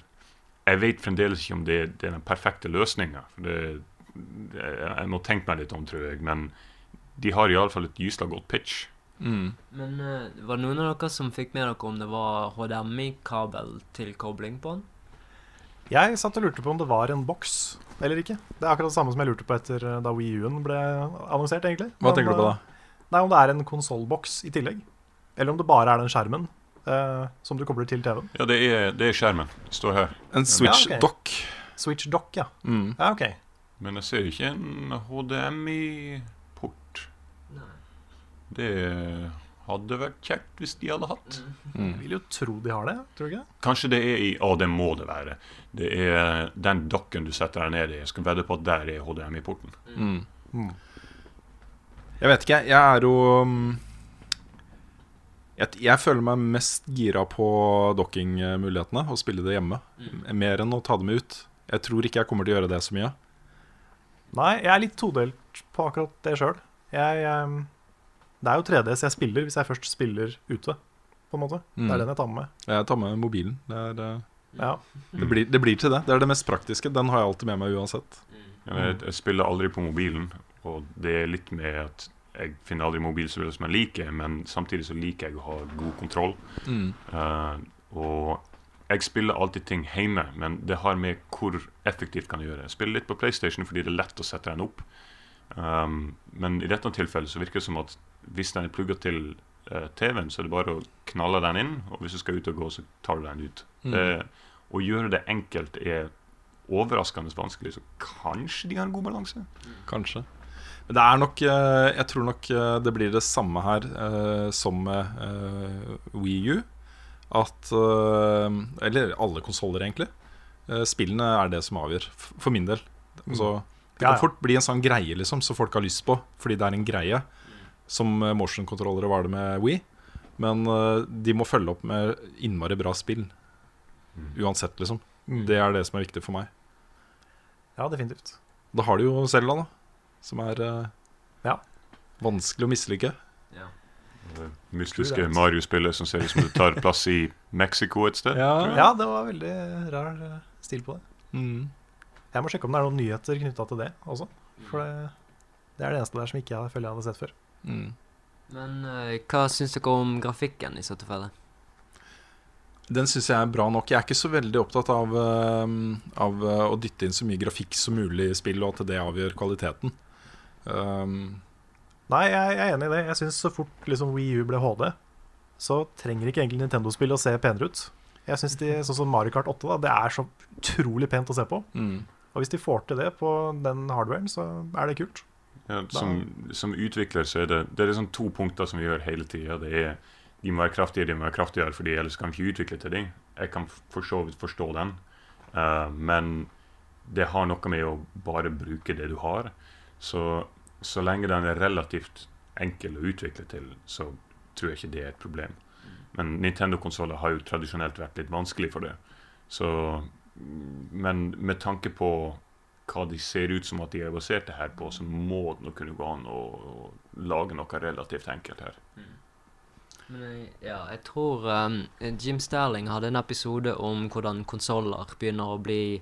S4: Jeg vet fremdeles ikke om det, det er den perfekte løsninga. Jeg må tenke meg litt om, tror jeg. Men de har iallfall et gysla godt pitch.
S2: Mm.
S3: Men uh, var det noen av dere som fikk med dere om det var HDMI-kabel til kobling på den?
S1: Jeg satt og lurte på om det var en boks eller ikke. Det er akkurat det samme som jeg lurte på etter eh, da Wii U-en ble annonsert. egentlig
S2: Hva
S1: Men,
S2: tenker du på da?
S1: eh, Nei, Om det er en konsollboks i tillegg. Eller om det bare er den skjermen eh, som du kobler til TV-en.
S4: Ja, det er, det er skjermen. Det står her.
S2: En Switch
S1: Ja, okay.
S2: dock.
S1: Switch Dock, ja.
S2: Mm.
S1: ja. Ok.
S4: Men jeg ser ikke en HDMI-port. Det hadde vært kjekt hvis de hadde hatt.
S2: Mm.
S1: Jeg vil jo tro de har det. Tror du ikke?
S4: Kanskje det er i Ja, det må det være. Det er den dokken du setter deg ned i. Jeg skal vedde på at der er HDMI-porten.
S2: Mm.
S1: Mm.
S2: Jeg vet ikke. Jeg er jo mm, Jeg, jeg føler meg mest gira på dokkingmulighetene å spille det hjemme. Mer enn å ta det med ut. Jeg tror ikke jeg kommer til å gjøre det så mye.
S1: Nei, jeg er litt todelt på akkurat det sjøl. Jeg, ehm, det er jo 3DS jeg spiller hvis jeg først spiller ute, på en måte. Det
S2: Mm.
S1: er den jeg tar med meg.
S2: Jeg tar med mobilen. Det, er, eh,
S1: Ja.
S2: det, blir, det blir til det. Det er det mest praktiske. Den har jeg alltid med meg uansett.
S4: Jeg, jeg spiller aldri på mobilen, og det er litt med at jeg finner aldri mobilspillere som jeg liker, men samtidig så liker jeg å ha god kontroll.
S2: Mm.
S4: Uh, og jeg spiller alltid ting hjemme, men det har med hvor effektivt kan jeg gjøre. Jeg spiller litt på PlayStation fordi det er lett å sette den opp. Um, men i dette tilfellet så virker det som at hvis den er plugga til eh, TV-en, så er det bare å knalle den inn, og hvis du skal ut og gå, så tar du den ut.
S2: Mm.
S4: Det, å gjøre det enkelt er overraskende vanskelig, så kanskje de har en god balanse.
S2: Kanskje. Men det er nok eh, Jeg tror nok eh, det blir det samme her eh, som med uh, Wii U. At eh, Eller alle konsoller, egentlig. Eh, spillene er det som avgjør, for min del. Altså, det kan fort bli en sånn greie liksom som folk har lyst på, fordi det er en greie. Som eh, motion-kontrollere var det med Wii. Men eh, de må følge opp med innmari bra spill. Uansett, liksom. Det er det som er viktig for meg.
S1: ja, definitivt.
S2: Da har du jo Selda, da. Som er eh,
S1: Ja.
S2: vanskelig å mislike.
S4: Det mystiske
S1: Tror det, altså.
S4: Mario-spillet som ser ut som det tar plass i Mexico et sted. Ja.
S1: Ja, det var veldig rar stil på det.
S2: Mm.
S1: Jeg må sjekke om det er noen nyheter knytta til det også. For det, det er det eneste der som ikke jeg føler jeg hadde sett før.
S2: Mm.
S3: Men eh, hva syns dere om grafikken i så tilfelle?
S2: Den syns jeg er bra nok. Jeg er ikke så veldig opptatt av, eh, av eh, å dytte inn så mye grafikk som mulig i spill, og at det avgjør kvaliteten. Um,
S1: Nei, jeg, jeg er enig i det. Jeg syns så fort liksom Wii U ble HD, så trenger ikke egentlig Nintendo-spill å se penere ut. Jeg synes de, Sånn som Mario Kart 8, da, det er så utrolig pent å se på.
S2: mm.
S1: Og hvis de får til det på den hardwaren, så er det kult.
S4: Ja, som, som utvikler så er det Det er liksom to punkter som vi gjør hele tida. Det er de må være kraftigere, de må være kraftigere, fordi ellers kan vi ikke utvikle til dem. Jeg kan for så vidt forstå den, uh, men det har noe med å bare bruke det du har. Så, så lenge den er relativt enkel å utvikle til, så tror jeg ikke det er et problem. Men Nintendo-konsoller har jo tradisjonelt vært litt vanskelig for det. Så, men med tanke på hva de ser ut som at de er basert det her på, så må det kunne gå an å, å lage noe relativt enkelt her.
S3: Men jeg, ja, jeg tror um, Jim Sterling hadde en episode om hvordan konsoller begynner å bli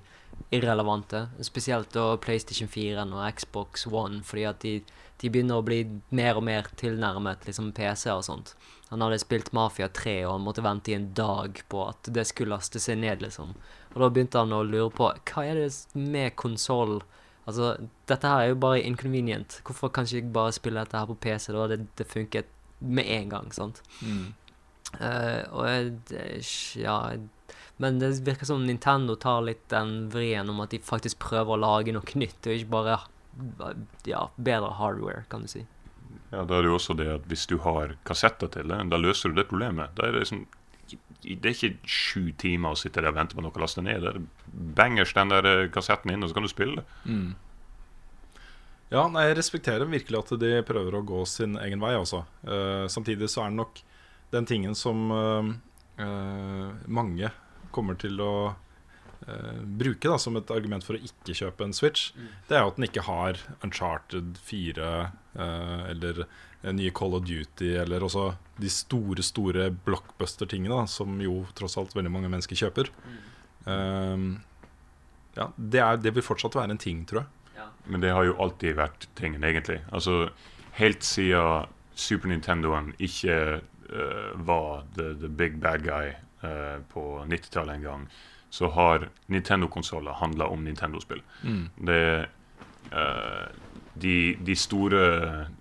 S3: irrelevante. Spesielt da PlayStation 4 og Xbox One, fordi at de, de begynner å bli mer og mer tilnærmet liksom PC og sånt. Han hadde spilt Mafia 3, og han måtte vente i en dag på at det skulle laste seg ned, liksom. Og da begynte han å lure på hva er det med konsollen Altså, dette her er jo bare inconvenient. Hvorfor kan ikke jeg bare spille dette her på PC? Da hadde det funket med en gang, sant?
S2: Mm.
S3: Uh, og det, ja Men det virker som Nintendo tar litt den vrien om at de faktisk prøver å lage noe nytt, og ikke bare ja, bedre hardware, kan du si.
S4: Ja, Da er det jo også det at hvis du har kassetter til det, da løser du det problemet. Da er det liksom det er ikke sju timer å sitte der og vente på noe å laste ned. Det er bangers den der eh, kassetten inn, og så kan du spille det.
S2: Mm. Ja, nei, jeg respekterer virkelig at de prøver å gå sin egen vei, altså. Uh, samtidig så er det nok den tingen som uh, uh, mange kommer til å eh, bruke da, som et argument for å ikke kjøpe en Switch, det er jo at den ikke har Uncharted 4 eh, eller nye Call of Duty, eller også de store, store blockbuster-tingene, som jo tross alt veldig mange mennesker kjøper. Eh, ja, det, er, det vil fortsatt være en ting, tror jeg.
S4: Men det har jo alltid vært tingen, egentlig. Altså, Helt siden Super Nintendoen ikke uh, var the, the big bad guy uh, på 90-tallet en gang, så har Nintendo-konsoller handla om Nintendo-spill. Det eh, de, de store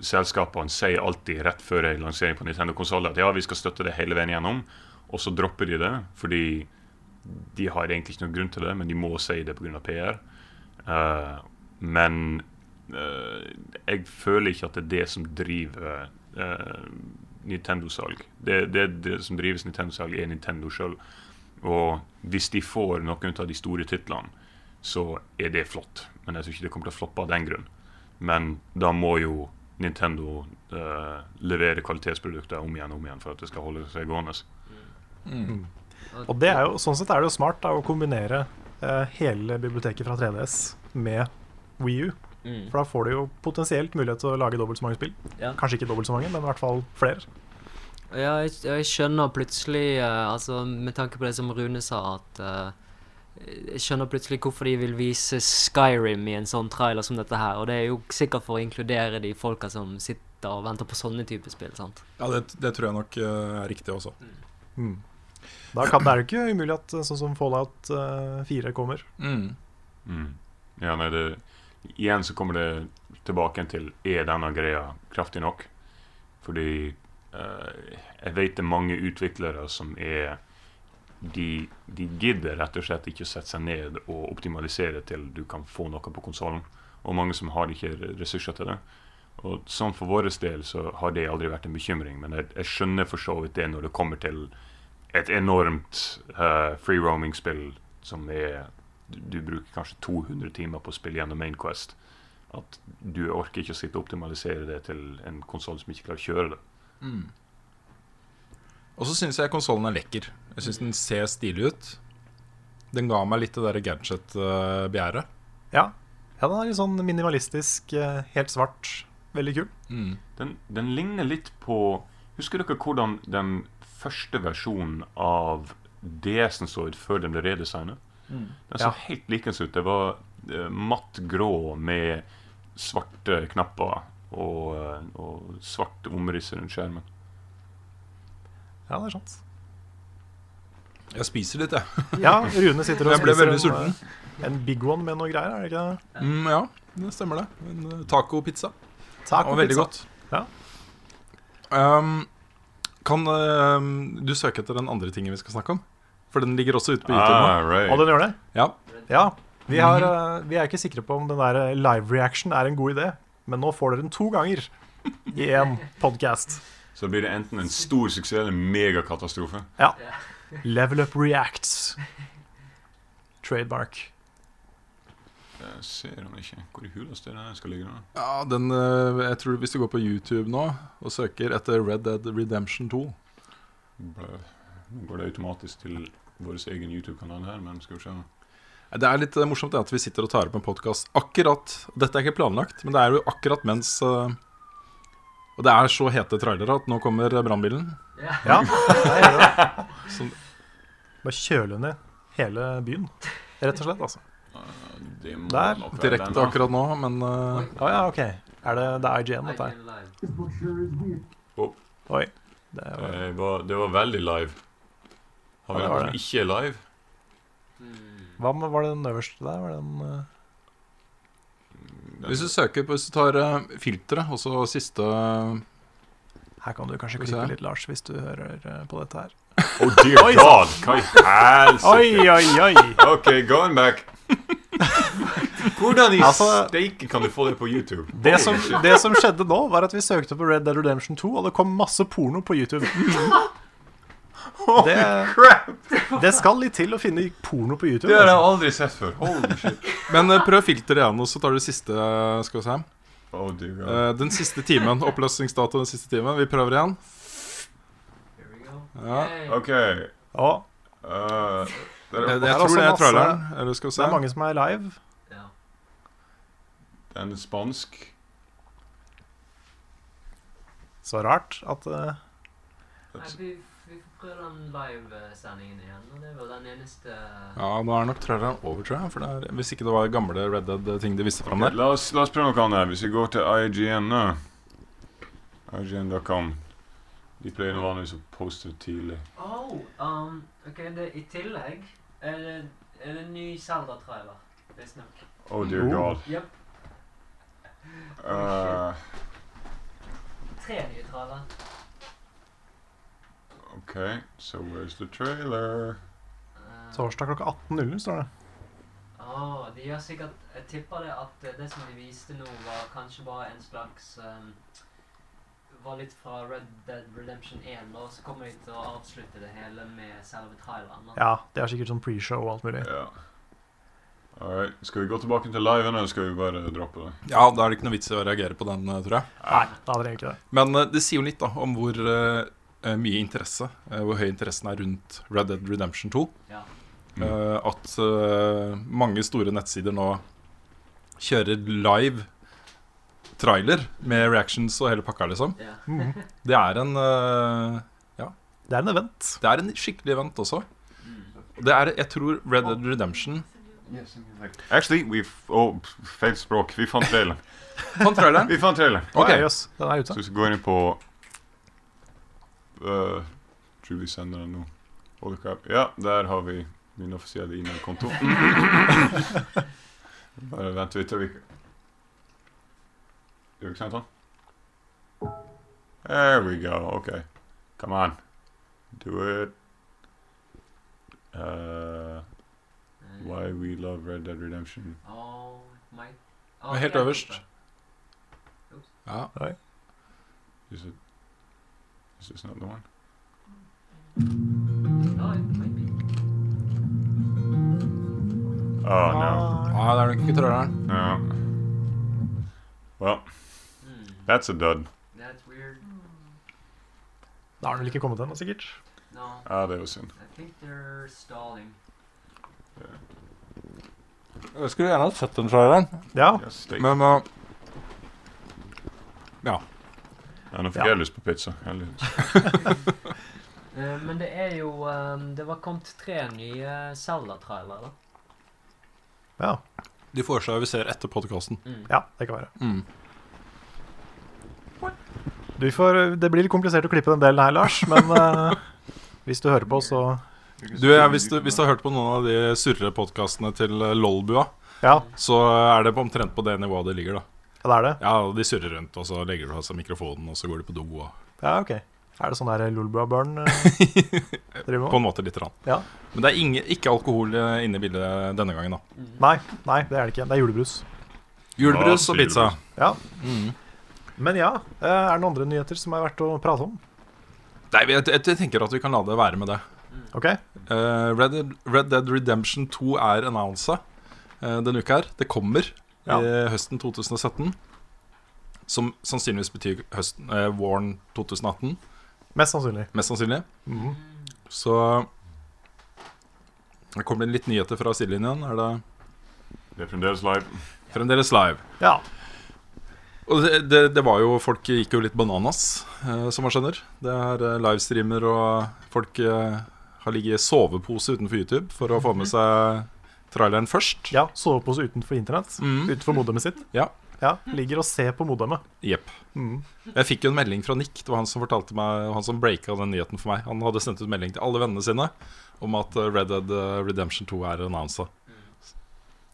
S4: selskapene sier alltid rett før en lansering på Nintendo-konsoller at ja, vi skal støtte det hele veien gjennom, og så dropper de det fordi de har egentlig ikke noen grunn til det, men de må si det pga. PR. Uh, men uh, jeg føler ikke at det er det som driver uh, Nintendo-salg. Det, det, det som drives Nintendo-salg, er Nintendo sjøl. Og hvis de får noen av de store titlene, så er det flott. Men jeg tror ikke det kommer til å floppe av den grunn. Men da må jo Nintendo uh, levere kvalitetsprodukter om igjen og om igjen for at det skal holde seg gående.
S1: Og det er jo, sånn sett er det jo smart da, å kombinere uh, hele biblioteket fra 3DS med Wii U.
S3: Mm.
S1: For da får du jo potensielt mulighet til å lage dobbelt så mange spill.
S3: Ja.
S1: Kanskje ikke dobbelt så mange, men i hvert fall flere.
S3: Ja, jeg, jeg skjønner plutselig, uh, altså med tanke på det som Rune sa, at Jeg skjønner plutselig hvorfor de vil vise Skyrim i en sånn trailer som dette her. Og det er jo sikkert for å inkludere de folka som sitter og venter på sånne typer spill. sant?
S2: Ja, det, det tror jeg nok eh, er riktig også.
S1: Mm. Da kan, det er jo ikke umulig at eh, sånn som Fallout eh, 4 kommer.
S2: Mm.
S4: Mm. Ja, nei, det, igjen så kommer det tilbake til Er denne greia kraftig nok? Fordi uh, jeg vet det er mange utviklere som er de, de gidder rett og slett ikke å sette seg ned og optimalisere til du kan få noe på konsollen. Og mange som har ikke ressurser til det. Og sånn For vår del så har det aldri vært en bekymring, men jeg, jeg skjønner for så vidt det når det kommer til et enormt uh, free roaming-spill som er du, du bruker kanskje 200 timer på å spille gjennom Main Quest. At du orker ikke å sitte og optimalisere det til en konsoll som ikke klarer å kjøre det.
S2: Mm. Og så syns jeg konsollen er lekker. Jeg syns den ser stilig ut. Den ga meg litt det derre gadget-begjæret.
S1: Ja. ja, den er litt sånn minimalistisk, eh, helt svart. Veldig kul.
S2: Mm.
S4: Den, den ligner litt på Husker dere hvordan den første versjonen av DS-en så ut før den ble redesignet? Den så
S1: Ja.
S4: helt likens ut. Det var eh, matt grå med svarte knapper og, eh, og svart omriss rundt skjermen.
S1: Ja, det er sant.
S2: Jeg spiser litt, jeg.
S1: Ja, Rune sitter og
S2: Jeg ble
S1: spiser en,
S2: sulten.
S1: eh, en big one med noe greier, er det ikke det?
S2: Mm, ja, det stemmer det. En uh, tacopizza.
S1: Taco
S2: Og veldig godt.
S1: Ja.
S2: Um, kan um, du søke etter den andre tingen vi skal snakke om? For den ligger også ute på YouTube.
S4: Ah, right.
S1: Og den gjør det?
S2: Ja.
S1: Ja. Vi, har, uh, vi er ikke sikre på om den der eh, live reaction er en god idé, men nå får dere den to ganger i én podkast.
S4: Så blir det enten en stor suksess eller en megakatastrofe.
S1: Ja. Level Up Reacts. Trademark.
S4: Jeg ser han ikke. Hvor i huleste er det her skal ligge? nå?
S2: Ja, den, uh, jeg tror Hvis du går på YouTube nå og søker etter Red Dead Redemption 2
S4: Ble- Nå går det automatisk til vår egen YouTube-kanal her, men skal vi se.
S2: Det er litt eh, morsomt at vi sitter og tar opp en podkast akkurat Dette er ikke planlagt, men det er jo akkurat mens eh, Og det er så hete trailere at nå kommer brannbilen.
S1: Ja, er det. Bare kjøle ned hele byen, rett og slett. altså Der,
S4: nok være den,
S2: Direkte akkurat nå, men eh,
S1: Å ja, OK. Er det, det er IGN, dette her? Oi. Det var,
S4: Det var, det var veldig live. Har vi
S1: Ja,
S4: noe som ikke er live?
S1: hva med, var det den øverste der? Var det den Uh...
S4: Den-
S2: Hvis du søker på Hvis du tar uh, filteret, og så siste
S1: Her kan du kanskje klippe litt, Lars, hvis du hører eh, på dette her.
S4: Oh dear
S1: Oi,
S4: god! Hva i helsike?
S1: Oi, oi, oi!
S4: OK, going back. Hvordan i
S1: Altså-
S4: steike kan du få det på YouTube?
S1: Det som, det som skjedde nå, var at vi søkte på Red Dead Redemption 2, og det kom masse porno på YouTube. Det, det skal litt til å finne porno på YouTube.
S4: Det har jeg
S1: Altså.
S4: aldri sett før. Holy shit.
S2: Men eh, prøv filteret igjen, og så tar du siste. eh, Skal vi se
S4: Oh dear god.
S2: Eh, Den siste timen. Oppløsningsdato den siste timen. Vi prøver igjen. Ja.
S4: OK.
S1: Ja,
S4: Uh,
S2: Jeg,
S4: det
S2: jeg
S4: er,
S1: er
S2: tror det er traileren. Eller skal vi
S1: det
S2: se.
S1: er mange som er live.
S4: den er spansk.
S1: Så rart at eh,
S3: vi prøve den livesendingen igjen. Og det var den eneste
S2: Ja, nå er nok traileren over, tror jeg. For det er, hvis ikke det var gamle Red Dead-ting de viste fram der.
S4: La oss, la oss prøve noe annet. Hvis vi går til IGN nå IGN.com De pleier vanligvis å poste tidlig.
S3: Oh, um, ok, det, I tillegg er det, er det en ny Zelda-trailer. Visstnok.
S4: Oh dear
S1: Oh.
S4: god.
S3: Jepp.
S4: Uh,
S3: Tre nye trailer.
S4: OK, so where's the trailer?
S3: Uh,
S1: torsdag klokka 18.00 står det.
S3: Oh, de gjør sikkert Jeg tipper det at det som de viste nå, var kanskje bare en slags um, Var litt fra Red Dead Redemption 1, og så kommer de til å avslutte det hele med selve traileren. da.
S1: Ja, det er sikkert sånn pre-show og alt mulig.
S4: Ja. Alright, Skal vi gå tilbake til live, eller skal vi bare droppe det?
S2: Ja, da er det ikke noe vits i å reagere på den, eh, tror jeg.
S1: Nei, da hadde jeg ikke det.
S2: Men uh, det sier jo litt da om hvor eh, mye interesse, eh, hvor høy interessen er rundt Red Dead Redemption 2.
S3: Ja.
S2: Eh, at eh, mange store nettsider nå kjører live trailer med reactions og hele pakka, liksom.
S3: Ja.
S2: Det er en eh, Ja,
S1: Det er en event.
S2: det er en skikkelig event også. Det er, jeg tror Red Dead Redemption
S4: Actually, we oh, feil språk. Vi fant traileren. Vi fant traileren.
S2: Okay.
S1: Okay, yes. den er ute.
S4: Så vi skal gå inn på uh, Tror vi sender den nå. Holy crap. Ja, der har vi min offisielle e-mailkonto. Bare vent litt til vi Gjør vi ikke sant sånn? There we go. OK. Come on. Do it. Uh, why we love Red Dead Redemption.
S3: Oh, my.
S2: Helt øverst. Ja.
S4: Is it Is this not the one? Oh no.
S2: ja, det er nok ikke traileren.
S4: No. Well, that's a dud.
S3: That's weird.
S1: Da har den vel ikke kommet ennå, sikkert.
S3: No,
S4: Ah, det var synd.
S3: I think they're stalling.
S2: Jeg skulle gjerne hatt sett den traileren,
S1: Ja,
S4: Yes, steak.
S2: men uh, Ja.
S4: Ja, nå fikk
S1: Ja.
S4: jeg lyst på pizza. Eller,
S3: Eh, men det er jo eh, Det var kommet tre nye Zelda-trailere.
S1: ja,
S2: De foreslår vi ser etter podkasten.
S1: ja det kan være.
S2: Mm.
S1: Du får, det blir litt komplisert å klippe den delen her, Lars, men uh, hvis du hører på, så
S2: Du, ja, hvis, du, hvis du har hørt på noen av de surre podkastene til eh, Lolbua,
S1: Ja,
S2: så er det på omtrent på det nivået det ligger, da.
S1: Ja det er det.
S2: Ja, De surrer rundt, og så legger du av seg mikrofonen, og så går de på do. Og
S1: Ja, ok. Er det sånn der Lolbua-børn uh, driver
S2: på en måte lite grann.
S1: Ja.
S2: Men det er ingen, ikke alkohol eh, inne i bildet denne gangen, da.
S1: Nei, nei, det er det ikke. Det er julebrus.
S2: Julebrus
S4: Ja,
S2: og pizza.
S1: Ja.
S2: Mm.
S1: Men ja, eh, er det noen andre nyheter som er verdt å prate om?
S2: Nei, jeg, jeg, jeg tenker at vi kan la det være med det.
S1: Ok?
S2: uh, Red, Dead, Red Dead Redemption 2 er annonsa uh, denne uka her. Det kommer
S1: Ja.
S2: i høsten 2017. Som sannsynligvis betyr høsten, eh, våren 2018.
S1: Mest sannsynlig.
S2: Mest sannsynlig.
S1: Mhm.
S2: Så det kommer litt nyheter fra sidelinjen. Er det
S4: det er fremdeles live.
S2: fremdeles live?
S1: Ja.
S2: Og det, det, det var jo Folk gikk jo litt bananas, eh, som man skjønner. Det er eh, livestreamer, og folk eh, har ligget i sovepose utenfor YouTube for å få med seg traileren først.
S1: ja Sovepose utenfor internett.
S2: Mm.
S1: Utenfor modemet sitt.
S2: Ja.
S1: Ja, Ligger og ser på modemet.
S2: Jepp.
S1: Mm.
S2: Jeg fikk jo en melding fra Nick. Det var han som fortalte meg Han som breaka den nyheten for meg. Han hadde sendt ut melding til alle vennene sine om at eh, Red Dead eh, Redemption 2 er annonsa.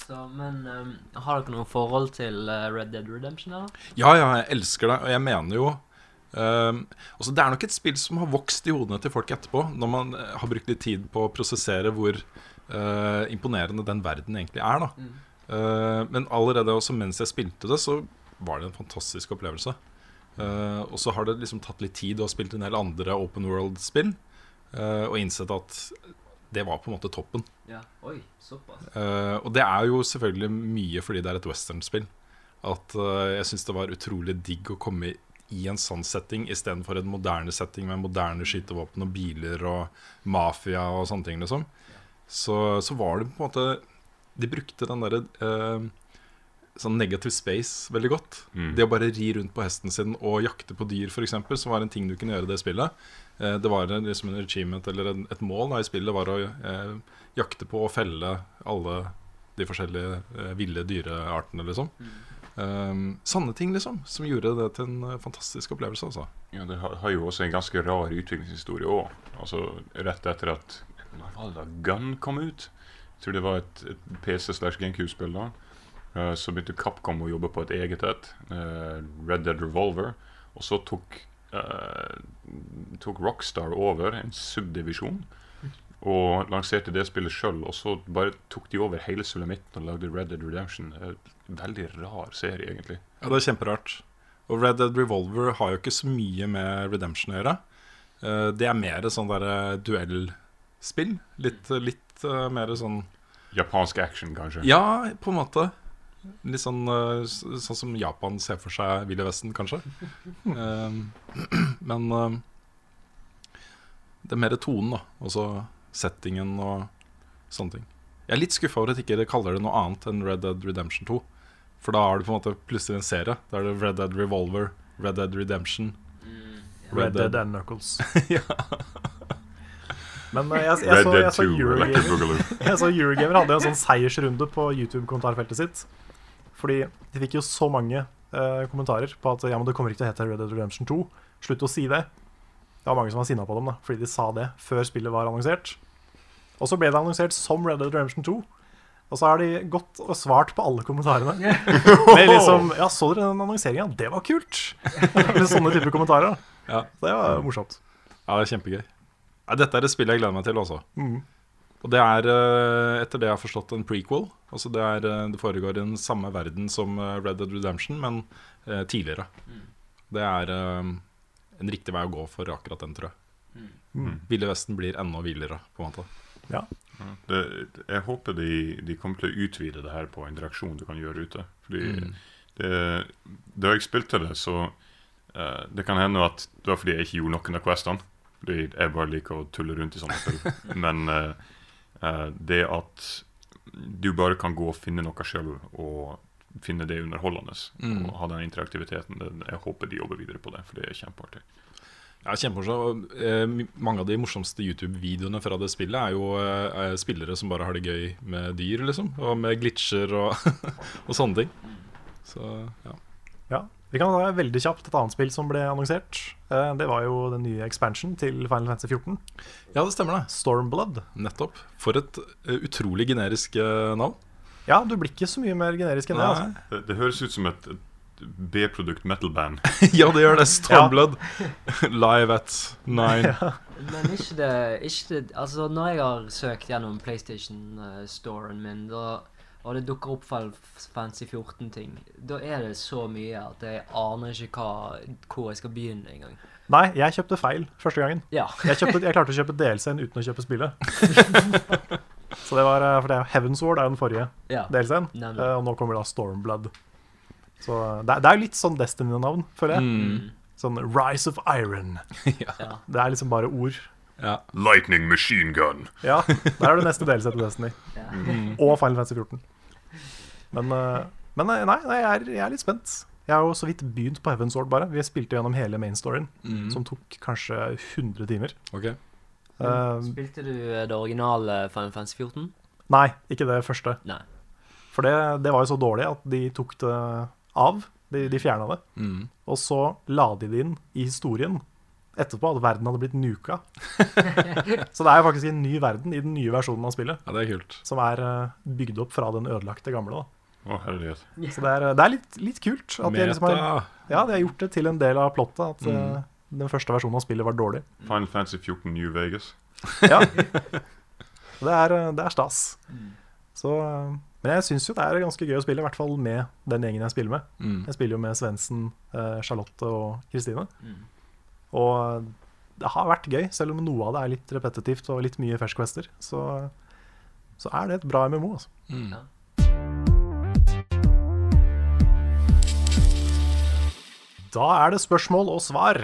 S3: Så, men um, har dere noe forhold til Red Dead Redemption? eller?
S2: Ja, ja, jeg elsker det, og jeg mener jo um, altså Det er nok et spill som har vokst i hodene til folk etterpå, når man har brukt litt tid på å prosessere hvor eh, imponerende den verden egentlig er. da Eh, Men allerede også mens jeg spilte det, så var det en fantastisk opplevelse. Uh, og så har det liksom tatt litt tid, og spilt en del andre open world-spill, og innsett at det var på en måte toppen.
S3: Ja. Oi, såpass.
S2: Og det er jo selvfølgelig mye fordi det er et westernspill. At eh, jeg syns det var utrolig digg å komme i, i en sånn setting istedenfor en moderne setting med moderne skytevåpen og biler og mafia og sånne ting, liksom. Så, så var det på en måte De brukte den derre eh, sånn negative space veldig godt.
S4: Mm.
S2: Det å bare ri rundt på hesten sin og jakte på dyr, f.eks., som var en ting du kunne gjøre i det spillet. Eh, det var en, liksom en achievement eller en, et mål da, i spillet var å eh, jakte på og felle alle de forskjellige eh, ville dyreartene, liksom. Um, sanne ting, liksom, som gjorde det til en eh, fantastisk opplevelse. Altså.
S4: Ja, det har, har jo også en ganske rar utviklingshistorie òg. Altså, rett etter at Når var det da Gun kom ut? Jeg tror det var et, et PC slash GameCube-spill da. Eh, så begynte Capcom å jobbe på et eget et, eh, Red Dead Revolver. Og så tok, uh, tok Rockstar over en subdivisjon og lanserte det spillet sjøl. Og så bare tok de over hele sulamitten og lagde Red Dead Redemption. En veldig rar serie, egentlig.
S2: Ja, det er kjemperart. Og Red Dead Revolver har jo ikke så mye med Redemption å gjøre. Det er mer sånn derre duellspill. Litt, litt uh, mer sånn
S4: japansk action, kanskje.
S2: Ja, på en måte. Litt sånn, uh, sånn som Japan ser for seg Ville Vesten, kanskje. Um, men um, det er mer tonen, da. Også settingen og sånne ting. Jeg er litt skuffa over at ikke de kaller det noe annet enn Red Dead Redemption 2. For da er det på en måte plutselig en serie. Da er det Red Dead Revolver, Red Dead Redemption.
S1: Red Dead and Knuckles. Men jeg, jeg, jeg,
S4: Red
S1: så, jeg, så
S4: 2,
S1: Eurogamer, jeg så Eurogamer hadde en sånn seiersrunde på YouTube-kommentarfeltet sitt. Fordi de fikk jo så mange eh, kommentarer på at ja, men det kommer ikke til å hete Red Dead Redemption 2. Slutt å si det. Det var mange som var sinna på dem da, fordi de sa det før spillet var annonsert. Og så ble det annonsert som Red Dead Redemption 2. Og så har de gått og svart på alle kommentarene. Med liksom Ja, så dere den annonseringa? Det var kult! Med sånne typer kommentarer.
S2: Ja.
S1: Så det var morsomt.
S2: Ja, det er kjempegøy. Ja, dette er et spill jeg gleder meg til også.
S1: Mm.
S2: Og det er, eh, etter det jeg har forstått, en prequel. Altså det, er, eh, det foregår i den samme verden som eh, Red Dead Redemption, men eh, tidligere. Det er eh, en riktig vei å gå for akkurat den, tror jeg.
S1: Mm.
S2: Ville Vesten blir enda villere, på en måte.
S1: Ja.
S4: Det, jeg håper de, de kommer til å utvide det her på interaksjon du kan gjøre ute. Fordi
S2: Mm.
S4: det, Da jeg spilte det, så uh, Det kan hende at det var fordi jeg ikke gjorde noen av questene. Fordi jeg bare liker å tulle rundt i sånne spill. Men uh, eh, det at du bare kan gå og finne noe sjøl og finne det underholdende,
S2: Mm.
S4: og ha den interaktiviteten, det, jeg håper de jobber videre på det, for det er kjempeartig.
S2: Ja, Kjempemorsomt. Eh, mange av de morsomste YouTube-videoene fra det spillet er jo er spillere som bare har det gøy med dyr, liksom. Og med glitcher og, og sånne ting. Så ja.
S1: Ja. Vi kan ta veldig kjapt et annet spill som ble annonsert. Eh, Det var jo den nye expansion til Final Fantasy 14.
S2: ja, det stemmer, det.
S1: Stormblood.
S2: Nettopp. For et eh, utrolig generisk eh, navn.
S1: Ja, du blir ikke så mye mer generisk enn det. Altså.
S4: Det, det høres ut som et, et B-produkt metal-band.
S2: ja, det gjør det. Stormblood. Live at nine.
S3: Men ikke det, ikke det Altså, når jeg har søkt gjennom PlayStation-storen min, da, og det dukker opp Fancy Fantasy 14-ting, da er det så mye at jeg aner ikke hva, hvor jeg skal begynne engang.
S1: Nei, jeg kjøpte feil første gangen.
S3: Ja.
S1: Jeg, kjøpte, jeg klarte å kjøpe DLC-en uten å kjøpe spillet. Så det var, eh, For det er Heaven's Ward er den forrige
S3: Ja.
S1: DLC-en, eh, og nå kommer da Stormblood. Så det er, det er jo litt sånn Destiny-navn, føler jeg.
S2: Mm.
S1: Sånn Rise of Iron.
S3: ja.
S1: Det er liksom bare ord.
S2: Ja.
S4: Lightning Machine Gun.
S1: Ja, der er det neste DLC til Destiny.
S3: Ja.
S1: Og Final Fantasy 14. Men, eh, men eh, nei, nei jeg, er, jeg er litt spent. Jeg har jo så vidt begynt på Heaven's Sword bare. Vi spilte gjennom hele main storyen,
S2: Mm.
S1: som tok kanskje 100 timer.
S2: Ok.
S1: Uh,
S3: Spilte du det originale Final Fantasy 14?
S1: nei, ikke det første.
S3: Nei.
S1: For det, det var jo så dårlig at de tok det av. De, de fjerna det.
S2: Mm.
S1: Og så la de det inn i historien etterpå, at verden hadde blitt nuka. så det er jo faktisk en ny verden i den nye versjonen av spillet,
S2: Ja, det er kult.
S1: som er eh, bygd opp fra den ødelagte gamle. da
S4: Å, herregud.
S1: Så det er, det er litt, litt kult. At de, liksom har, ja, de har gjort det til en del av plottet. At
S2: Mm.
S1: eh, den første versjonen av spillet var dårlig.
S4: Final Fantasy 14 New Vegas.
S1: Ja. det, er, eh, det er stas. Så, eh, men jeg syns jo det er ganske gøy å spille, i hvert fall med den gjengen jeg spiller med.
S2: Mm.
S1: Jeg spiller jo med Svendsen, eh, Charlotte og Kristine.
S3: Mm.
S1: Og det har vært gøy, selv om noe av det er litt repetitivt og litt mye Fersk Quester. Så, så er det et bra MMO. Altså.
S2: Mm.
S1: Da er det spørsmål og svar.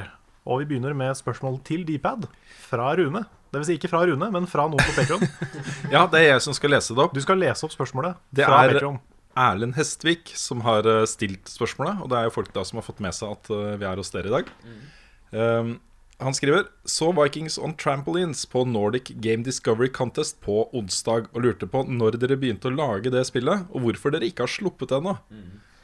S1: Og vi begynner med spørsmål til Dpad fra Rune. Det vil si ikke fra Rune, men fra noen på Patreon.
S2: Ja, det er jeg som skal lese det opp.
S1: Du skal lese opp spørsmålet
S2: Det
S1: fra
S2: er-
S1: Patreon.
S2: Erlend Hestvik som har eh, stilt spørsmålet. Og det er jo folk da som har fått med seg at eh, vi er hos dere i dag. Um, han skriver Så Vikings on trampolines på Nordic Game Discovery Contest på onsdag og lurte på når dere begynte å lage det spillet, og hvorfor dere ikke har sluppet det ennå.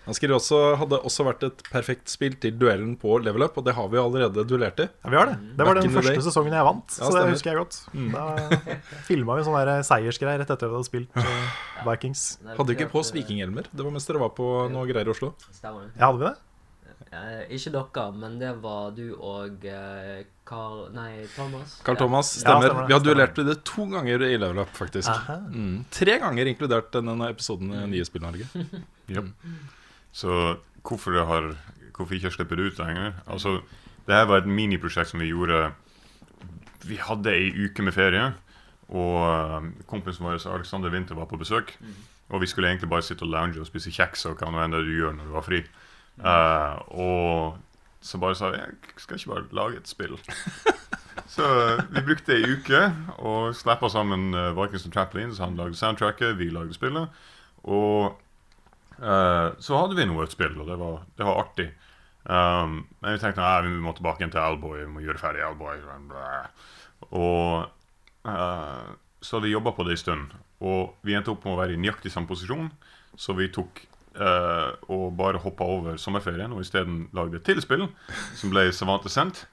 S2: Han skriver også hadde også vært et perfekt spill til duellen på Level Up, og det har vi allerede duellert i.
S1: Ja, vi har det. Det var
S2: Back
S1: den første
S2: day.
S1: sesongen jeg vant,
S2: Ja,
S1: så det husker jeg godt. Da filma vi sånn seiersgreier rett etter at vi hadde spilt eh, Vikings.
S2: Hadde ikke på oss vikinghjelmer. Det var mens dere var på noe greier i Oslo.
S1: Ja, hadde vi det?
S3: Eh, ikke dere, men det var du og eh, Carl Nei, Thomas.
S2: Carl
S3: Thomas,
S2: Thomas,
S1: Ja,
S2: stemmer.
S1: stemmer det,
S2: Vi har duellert det to ganger i Level Up, faktisk. Mm. Tre ganger inkludert denne episoden i Nye Spill-Norge.
S4: Yep. Så hvorfor, det har, hvorfor ikke slippe det ut lenger? Altså, det her var et miniprosjekt som vi gjorde Vi hadde ei uke med ferie, Og eh, kompisen vår Alexander Winther var på besøk. Og vi skulle egentlig bare sitte og lounge og spise kjeks og hva nå enn det du gjør når du har fri. Eh, og så bare sa vi jeg skal ikke bare lage et spill. så eh, vi brukte ei uke og slappa sammen uh, Vikings and Trampolines. Han lagde soundtracket, vi lagde spillet. Og uh, så hadde vi noe et spill, og det var, det var artig. Um, men vi tenkte nei, vi må tilbake igjen til Alboy, vi må gjøre ferdig Alboy. Og uh, så hadde vi jobba på det en stund, og vi endte opp med å være i nøyaktig samme posisjon. Så vi tok eh, og bare hoppa over sommerferien og isteden lagde et til spill, som ble Savante Sendt.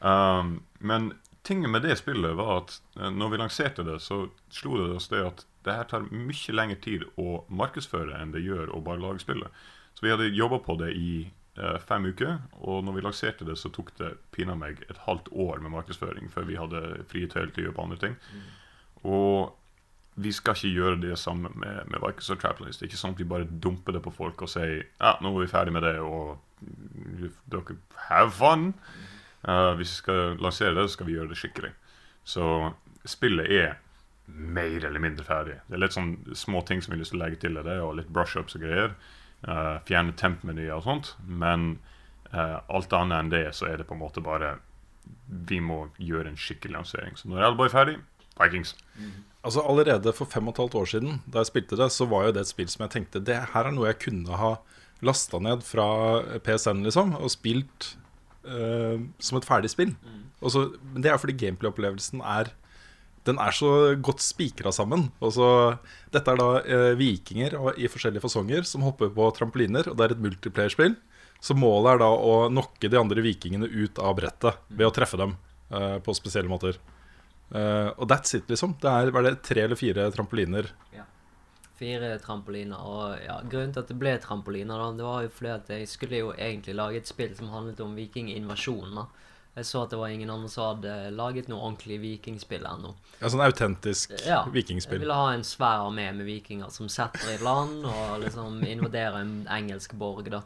S4: Um, men tingen med det spillet var at uh, når vi lanserte det, så slo det oss det at det her tar mye lengre tid å markedsføre enn det gjør å bare lage spillet. Så vi hadde jobba på det i uh, fem uker, og når vi lanserte det, så tok det pinadø meg et halvt år med markedsføring før vi hadde frie tøyler til å gjøre på andre ting. Og vi skal ikke gjøre det samme med, med Vikings og Travelers. Det er ikke sånn at vi bare dumper det på folk og sier ja, nå er vi ferdig med det, og dere have fun. Uh, hvis vi skal lansere det, så skal vi gjøre det skikkelig. Så spillet er mer eller mindre ferdig. Det er litt sånn små ting som vi har lyst til å legge til det, og litt brush-ups og greier. Uh, fjerne temp-menyer og sånt. Men uh, alt annet enn det, så er det på en måte bare Vi må gjøre en skikkelig lansering. Så når Elboy er ferdig, Vikings.
S2: Altså Allerede for fem og et halvt år siden, da jeg spilte det, så var jo det et spill som jeg tenkte Det her er noe jeg kunne ha lasta ned fra PSN, liksom, og spilt uh, som et ferdig spill. Og så, men det er fordi gameplay-opplevelsen er Den er så godt spikra sammen. Og så, dette er da eh, vikinger og- i forskjellige fasonger som hopper på trampoliner, og det er et multiplayer-spill. Så målet er da å knocke de andre vikingene ut av brettet ved å treffe dem eh, på spesielle måter. Eh, og that's it, liksom. Det er, var det tre eller fire trampoliner. Ja.
S3: Fire trampoliner. Og ja, grunnen til at det ble trampoliner, da, det var jo fordi at jeg skulle jo egentlig lage et spill som handlet om vikinginvasjonen. Jeg så at det var ingen andre som hadde laget noe ordentlig vikingspill ennå.
S2: Ja, sånn autentisk
S3: Ja, Jeg ville ha en svær armé med vikinger som setter i land og liksom invaderer en engelsk borg, da.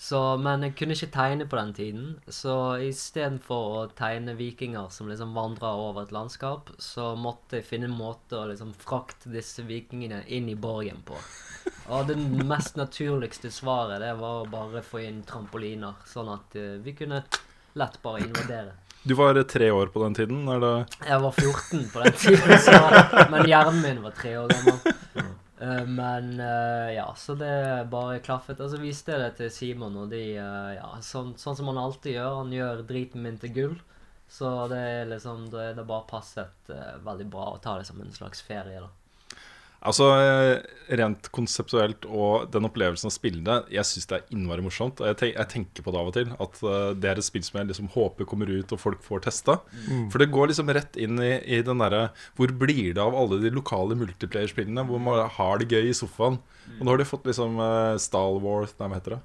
S3: Så, men jeg kunne ikke tegne på den tiden, så istedenfor å tegne vikinger som liksom vandrer over et landskap, så måtte jeg finne en måte å liksom frakte disse vikingene inn i borgen på. Og det mest naturligste svaret det var å bare få inn trampoliner, sånn at eh, vi kunne lett bare invadere.
S2: Du var tre år på den tiden? Er det
S3: Jeg var 14 på den tiden, så, men hjernen min var tre år gammel. Eh, men eh, ja, så det bare klaffet. Og så viste jeg det til Simon, og de eh, Ja, sånn, sånn som han alltid gjør. Han gjør driten min til gull. Så det er liksom Det, det bare passet veldig bra å ta det som en slags ferie, da.
S2: Altså, eh, rent konseptuelt og den opplevelsen av spillene, jeg syns det er innmari morsomt. Jeg, tenk, jeg tenker på det av og til, at eh, det er et spill som jeg liksom håper kommer ut og folk får testa. For det går liksom rett inn i, i den derre Hvor blir det av alle de lokale multiplayer-spillene hvor man har det gøy i sofaen? Og nå har de fått liksom Star Wars Nei, hva heter det?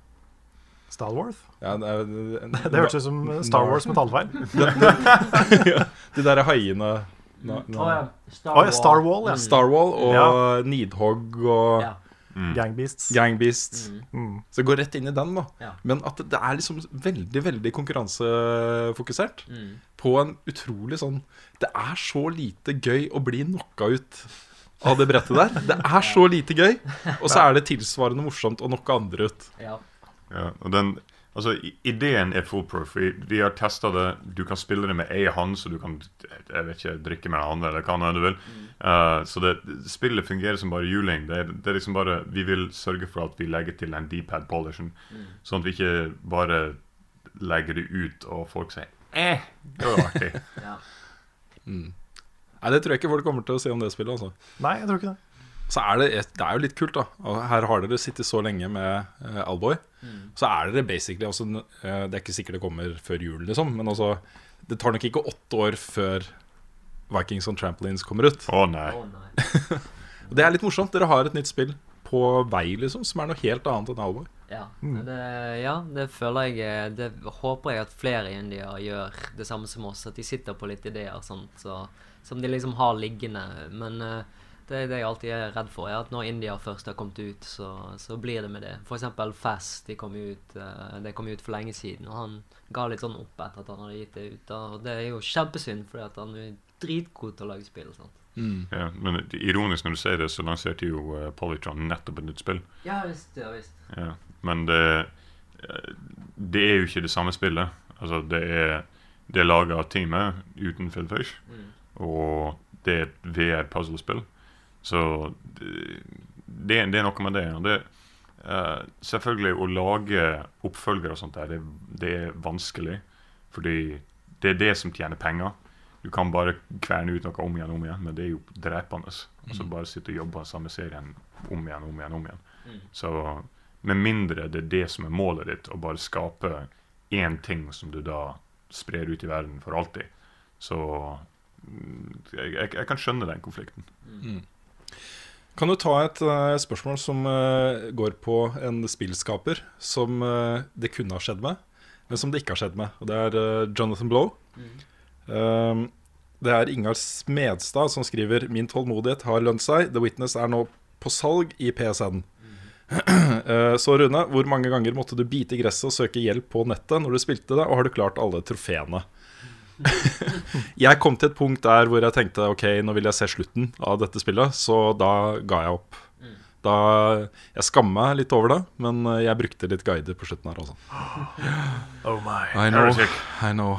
S1: Stalworth?
S2: Ja, det, det,
S1: Det hørtes ut som Star Wars med tallfeil.
S2: De der haiene na,
S3: Å ja. Star
S1: Å ja, Star Wall, ja.
S2: Starwall og
S1: Ja.
S2: Needhog og
S3: Ja.
S1: Gangbeasts.
S2: Gangbeasts.
S1: Mm.
S2: Så det går rett inn i den, da.
S3: Ja.
S2: Men at det, det er liksom veldig, veldig konkurransefokusert.
S3: Mm.
S2: På en utrolig sånn Det er så lite gøy å bli knocka ut av det brettet der. Det er så lite gøy. Og så er det tilsvarende morsomt å knocke andre ut.
S3: ja.
S4: Ja, og den, altså Ideen er foolproof. Vi, vi har testa det. Du kan spille det med ei hånd, så du kan jeg vet ikke, drikke med den andre, eller hva du vil. Uh, så det, spillet fungerer som bare juling. Det det er liksom bare, Vi vil sørge for at vi legger til en D-pad polishen, sånn at vi ikke bare legger det ut, og folk sier eh, det var artig.
S3: ja.
S2: Nei, Det tror jeg ikke folk kommer til å si om det spillet. altså
S1: Nei, jeg tror ikke det.
S2: Så er det, det er jo litt kult, da. Og her har dere sittet så lenge med uh, Alboy. Så er dere basically også, uh, Det er ikke sikkert det kommer før jul, liksom. Men altså, det tar nok ikke åtte år før Vikings on Trampolines kommer ut.
S4: Å nei.
S3: Å nei.
S2: Det er litt morsomt. Dere har et nytt spill på vei, liksom, som er noe helt annet enn Alboy.
S3: Ja, det, ja, det føler jeg eh, Det håper jeg at flere indier gjør det samme som oss. At de sitter på litt ideer sånt, så, som de liksom har liggende. Men eh, det, er det jeg alltid er redd for, er at når India først har kommet ut, så, så blir det med det. Eksempel Fast. De kom ut, eh, kom ut for lenge siden, og han ga litt sånn opp etter at han hadde gitt det ut. Og det er jo kjempesynd, fordi at han er dritgod til å lage spill. sant?
S2: Mm.
S4: Ja, men det- ironisk når du sier det, så lanserte jo uh, Polytron nettopp et nytt spill.
S3: Ja visst, ja visst.
S4: Ja. Men det, eh, det er jo ikke det samme spillet. Altså, det er, det er laga av teamet uten Phil Fish,
S3: Mm.
S4: og det er et VR-puzzlespill. Så det, det, er noe med det. Det uh, selvfølgelig, å lage oppfølgere og sånt der, det, det er vanskelig. Fordi det er det som tjener penger. Du kan bare kverne ut noe om igjen og om igjen, men det er jo drepende. Altså Bare sitte og jobbe samme serien om igjen om igjen. om igjen.
S3: Mm.
S4: Så med mindre det er det som er målet ditt, å bare skape én ting som du da sprer ut i verden for alltid, så mm, jeg, jeg, jeg kan skjønne den konflikten.
S2: Kan du ta et uh, spørsmål som uh, går på en spillskaper som uh, det kunne ha skjedd med, men som det ikke har skjedd med. Og Det er Jonathan Blow. Um, det er Ingar Smedstad som skriver Min tålmodighet har lønt seg. The Witness er nå på salg i PSN. Eh, Så Rune, hvor mange ganger måtte du bite i gresset og søke hjelp på nettet når du spilte det, og har du klart alle trofeene? jeg kom til et punkt der hvor jeg tenkte ok, nå vil jeg se slutten av dette spillet, så da ga jeg opp. Da, jeg skammer meg litt over det, men eh, jeg brukte litt guider på slutten her. Altså.
S1: Oh my.
S2: I know, I know.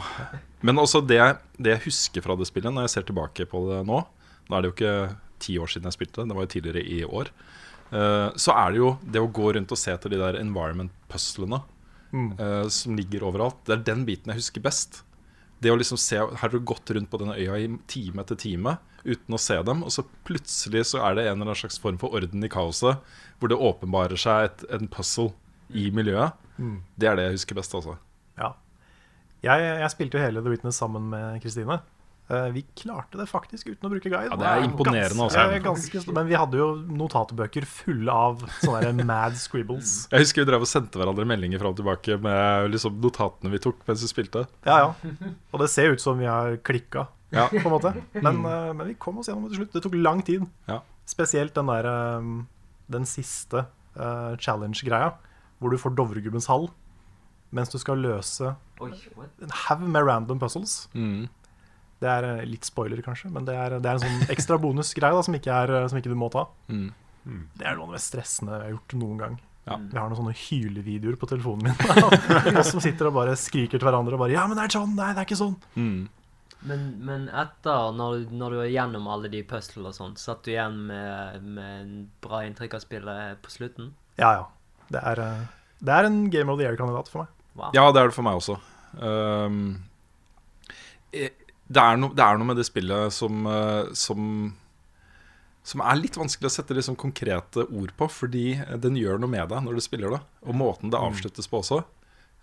S2: Men også det, det jeg husker fra det spillet, når jeg ser tilbake på det nå Nå er det jo ikke ti år siden jeg spilte det, det var jo tidligere i år. eh, så er det jo det å gå rundt og se etter de der environment-puslene eh, som ligger overalt. Det er den biten jeg husker best. Det å liksom se Her har du gått rundt på denne øya i time etter time uten å se dem, og så plutselig så er det en eller annen slags form for orden i kaoset, hvor det åpenbarer seg et, en puzzle i miljøet. Det er det jeg husker best, altså.
S1: Ja. Jeg, jeg spilte jo hele The Witness sammen med Kristine. Eh, vi klarte det faktisk uten å bruke guide.
S2: Ja, det er imponerende, også.
S1: Ganske, ganske, men vi hadde jo notatbøker fulle av sånne der mad scribbles.
S2: Jeg husker vi drev og sendte hverandre meldinger fram og tilbake med liksom notatene vi tok mens vi spilte.
S1: Ja, ja. Og det ser ut som vi har klikka,
S2: Ja.
S1: på en måte. Men, eh, men vi kom oss gjennom det til slutt. Det tok lang tid.
S2: Ja.
S1: Spesielt den der eh, Den siste uh, challenge-greia, hvor du får Dovregubbens hall mens du skal løse
S3: Oi,
S1: en haug med random puzzles.
S2: Mm.
S1: Det er eh, litt spoiler, kanskje, men det er, det er en sånn ekstra bonusgreie som, ikke er, eh, som ikke du må ta.
S2: Mm.
S1: Det er noe av det mest stressende jeg har gjort noen gang.
S2: Ja.
S1: Vi har noen sånne hylevideoer på telefonen min. oss som sitter og bare skriker til hverandre og bare 'Ja, men det er sånn! Nei, det er ikke sånn!'
S2: Mm.
S3: Men, men etter, når, du- når du er gjennom alle de puzzlene og sånn, satt du igjen med, med en bra inntrykk av spillet på slutten?
S1: Ja, ja. Det er, eh, det er en Game of the Year-kandidat for meg.
S3: Wow.
S2: Ja, det er det for meg også. Um, eh, det, er no, det er noe med det spillet som, eh, som Som er litt vanskelig å sette liksom konkrete ord på, fordi den gjør noe med deg når du spiller det. Og måten det avsluttes på også.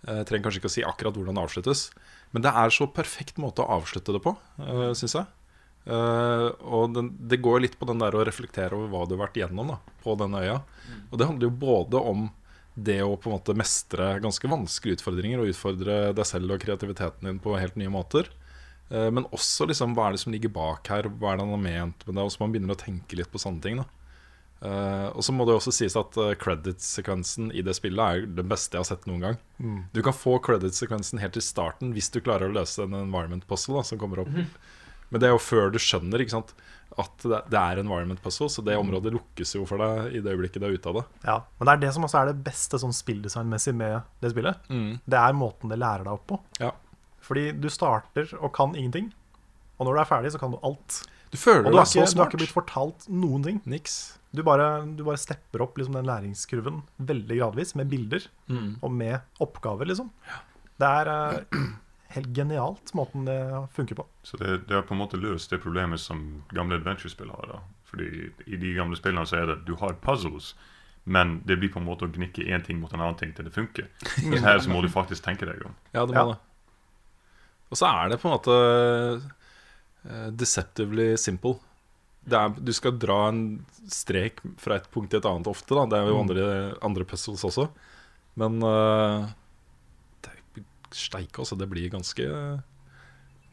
S2: Eh, Jeg trenger kanskje ikke å si akkurat hvordan det avsluttes, men det er så perfekt måte å avslutte det på, uh, syns jeg. Eh, og den, det går litt på den der å reflektere over hva du har vært gjennom da, på denne øya. Og det handler jo både om det å på en måte mestre ganske vanskelige utfordringer og utfordre deg selv og kreativiteten din på helt nye måter. Eh, Men også liksom, hva er det som ligger bak her, hva er det han har ment med det? Og så man begynner å tenke litt på sånne ting. da Eh, Og så må det også sies at uh, credit-sekvensen i det spillet er den beste jeg har sett noen gang. Du kan få credit-sekvensen helt til starten hvis du klarer å løse en environment puzzle da, som kommer opp. Men det er jo før du skjønner ikke sant, at det, det er environment puzzle, så det området lukkes jo for deg i det øyeblikket du er ute av det.
S1: Ja, Men det er det som også er det beste sånn spilldesignmessig med det spillet. Det er måten det lærer deg opp på.
S2: Ja.
S1: Fordi du starter og kan ingenting, og når du er ferdig, så kan du alt.
S2: Du føler
S1: Og du
S2: så
S1: ikke, du har ikke blitt fortalt noen ting.
S2: Niks.
S1: Du bare, du bare stepper opp liksom, den læringskurven veldig gradvis, med bilder
S2: Mm.
S1: og med oppgaver, liksom. Det er uh, helt genialt måten det funker på.
S4: Så det, det har på en måte løst det problemet som gamle adventure-spill har. da. Fordi i de gamle spillene så er det du har puzzles, men det blir på en måte å gnikke én ting mot en annen ting til det funker. Mens her så må du faktisk tenke deg om.
S2: Ja, det må
S1: Ja.
S2: det. Og så er det på en måte eh, deceptively simple. Det er, du skal dra en strek fra et punkt til et annet ofte. Da. Det er jo andre, andre puzzles også. Men uh, det, steike, altså. Det blir ganske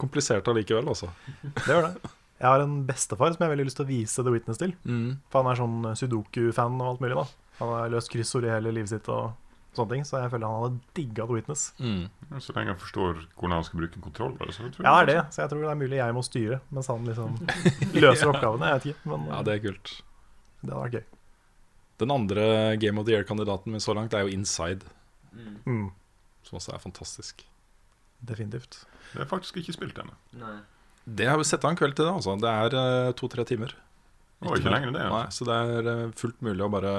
S2: komplisert allikevel, altså.
S1: Det gjør det. Jeg har en bestefar som jeg har veldig lyst til å vise The Witness til.
S2: Mm.
S1: For han er sånn sudoku-fan og alt mulig. da Han har løst kryssord i hele livet sitt og sånne ting. Så jeg føler han hadde digga The Witness.
S2: Mm.
S4: Så lenge han forstår hvordan han skal bruke en kontroller. Så tror jeg
S1: Ja, det er det. Så jeg tror det er mulig jeg må styre, mens han liksom løser oppgavene. Jeg vet ikke, men
S2: Ja, det er kult.
S1: det hadde vært gøy.
S2: Den andre Game of the Year-kandidaten min så langt er jo Inside,
S1: Mm,
S2: som også er fantastisk.
S1: definitivt.
S4: Det har jeg faktisk ikke spilt ennå.
S2: Det har vi sett av en kveld til det, altså. Det er uh, to-tre timer.
S4: Å, ikke lenger enn det,
S2: Nei,
S4: altså.
S2: så det er uh, fullt mulig å bare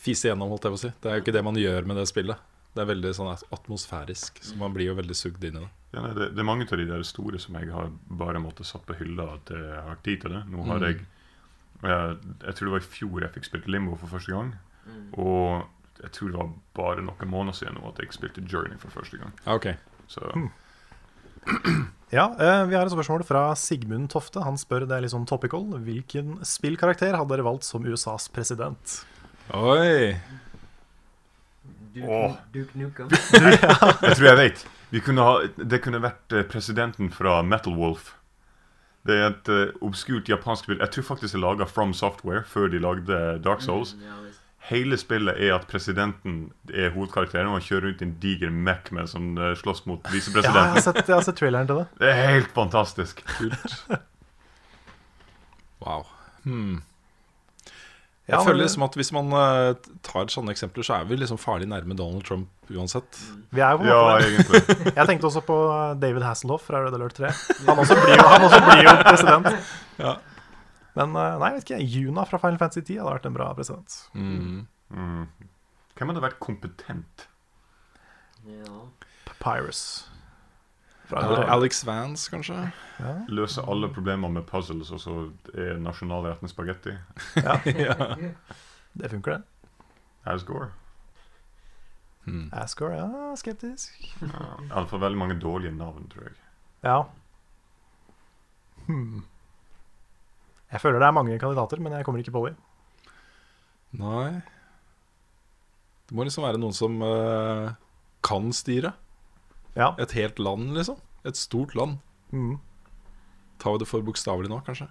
S2: fise gjennom, holdt jeg på å si. Det er jo ikke det man gjør med det spillet. Det er veldig sånn atmosfærisk, så man blir jo veldig sugd inn i det.
S4: Ja, nei, det, det er mange av de der store som jeg har bare måttet satt på hylla at jeg har tid til det. Nå har
S2: Mm.
S4: jeg jeg, jeg tror det var i fjor jeg fikk spilt Limbo for første gang. Og jeg tror det var bare noen måneder siden nå at jeg spilte Journey for første gang.
S2: Okay. ok.
S4: mm.
S1: Ja, eh, Vi har et spørsmål fra Sigmund Tofte. Han spør det er litt sånn topical. Hvilken spillkarakter hadde dere valgt som USAs president?
S2: Oi!
S3: Duke. Duke Nukem.
S4: Jeg tror jeg vet. Vi kunne ha, det kunne vært eh, presidenten fra Metal Wolf. Det er et uh, obskurt japansk spill. Jeg tror faktisk det er laga From Software før de lagde Dark Souls.
S3: Ja.
S4: Hele spillet er at presidenten er hovedkarakteren, og han kjører rundt i en diger Mac med som uh, slåss mot
S1: Ja, jeg har sett, jeg har sett traileren til det.
S4: Det er helt fantastisk.
S2: Kult. Wow. Hmm.
S1: Ja,
S2: Jeg
S1: men-
S2: føler liksom at hvis man eh, tar sånne eksempler, så er vi liksom farlig nærme Donald Trump uansett.
S1: Vi er jo på en
S4: Ja,
S1: det.
S4: egentlig.
S1: Jeg tenkte også på David Hasselhoff fra Red Alert 3. Han også blir jo, han også blir jo president.
S2: Ja.
S1: Men eh, nei, vet ikke. Juna fra Final Fantasy 10 hadde vært en bra president.
S2: Mm.
S4: Mm. Hvem hadde vært kompetent?
S3: Ja.
S1: Papyrus.
S2: Eller Alex Vance, kanskje?
S1: Ja.
S4: Løse alle problemer med puzzles, og så er nasjonalretten spagetti.
S2: ja.
S1: Det funker, det.
S4: Asgore.
S2: Hmm.
S1: Asgore, ja, skeptisk.
S4: Ja, Iallfall veldig mange dårlige navn, tror jeg.
S1: Ja. Hmm. Jeg føler det er mange kandidater, men jeg kommer ikke på dem.
S2: Nei Det må liksom være noen som uh, kan styre.
S1: Ja.
S2: Et helt land, liksom. Et stort land.
S1: Mm.
S2: Tar vi det for bokstavelig nå, kanskje?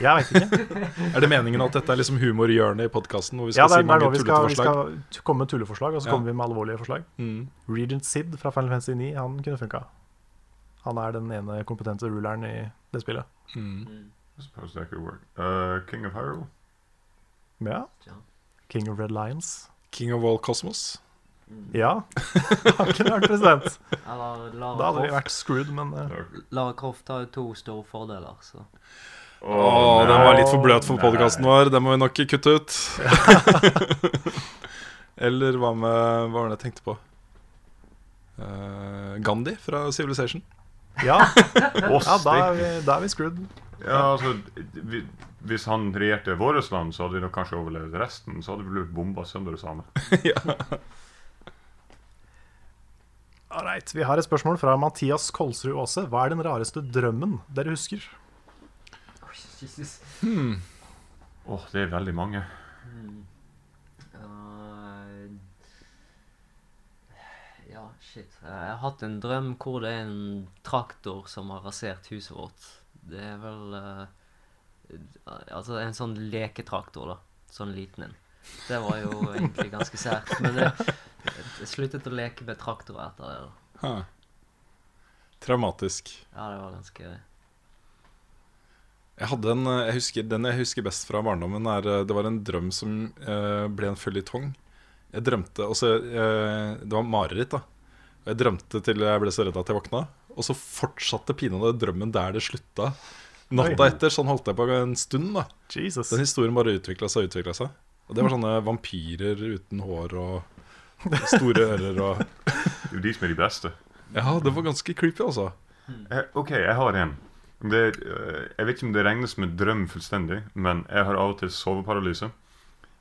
S1: Jeg vet ikke.
S2: Er det meningen at dette er liksom humorhjørnet i podkasten?
S1: Ja, det er,
S2: si
S1: det er
S2: mange
S1: nå vi skal, vi skal komme med tulleforslag, og så
S2: Ja.
S1: kommer vi med alvorlige forslag.
S2: Mm.
S1: Regent Sid fra Final Fantasy 9, han kunne funka. Han er den ene kompetente ruleren i det spillet.
S2: Mm.
S4: That could work. Uh, King of Hyrule?
S1: Ja.
S3: Ja.
S1: King of Red Lions.
S2: King of all cosmos.
S1: Ja. Har ikke vært president.
S3: Eller
S1: Da hadde vi
S3: Croft.
S1: vært screwed, men eh,
S3: Lara Croft har jo to store fordeler, så
S2: Åh, den var litt for bløt for podkasten vår. Den må vi nok kutte ut. Eller hva med Hva var det jeg tenkte på? Eh, Gandhi fra Civilization.
S1: ja. Ja da, er vi, da er vi screwed.
S4: Ja, altså vi, Hvis han regjerte vårt land, så hadde vi nok kanskje overlevd resten. Så hadde vi blitt bomba sønder og sammen.
S1: Alright, Vi har et spørsmål fra Mathias Kolsrud Aase. Hva er den rareste drømmen dere husker?
S3: Jesus.
S4: Åh, det er veldig mange.
S3: Uh, ja, shit. Jeg har hatt en drøm hvor det er en traktor som har rasert huset vårt. Det er vel uh, Altså en sånn leketraktor, da. Sånn liten en. Det var jo egentlig ganske sært. Men jeg, jeg sluttet å leke med traktorer etter det. da.
S2: Traumatisk.
S3: Ja, det var ganske
S2: Jeg hadde en, eh, jeg husker, Den jeg husker best fra barndommen, er eh, Det var en drøm som eh, ble en føljetong. Jeg drømte også, eh, Det var mareritt, da. Og Jeg drømte til jeg ble så redd at jeg våkna. Og så fortsatte pinadø drømmen der det slutta. Natta etter. Sånn holdt jeg på en stund. da
S1: Jesus.
S2: Den historien bare utvikla seg og utvikla seg. Og det var sånne vampyrer uten hår og store ører og
S4: Det er jo de som er de beste.
S2: Ja, det var ganske creepy, altså.
S4: Eh, OK, jeg har en. Det, eh, jeg vet ikke om det regnes som en drøm fullstendig, men jeg har av og til soveparalyse.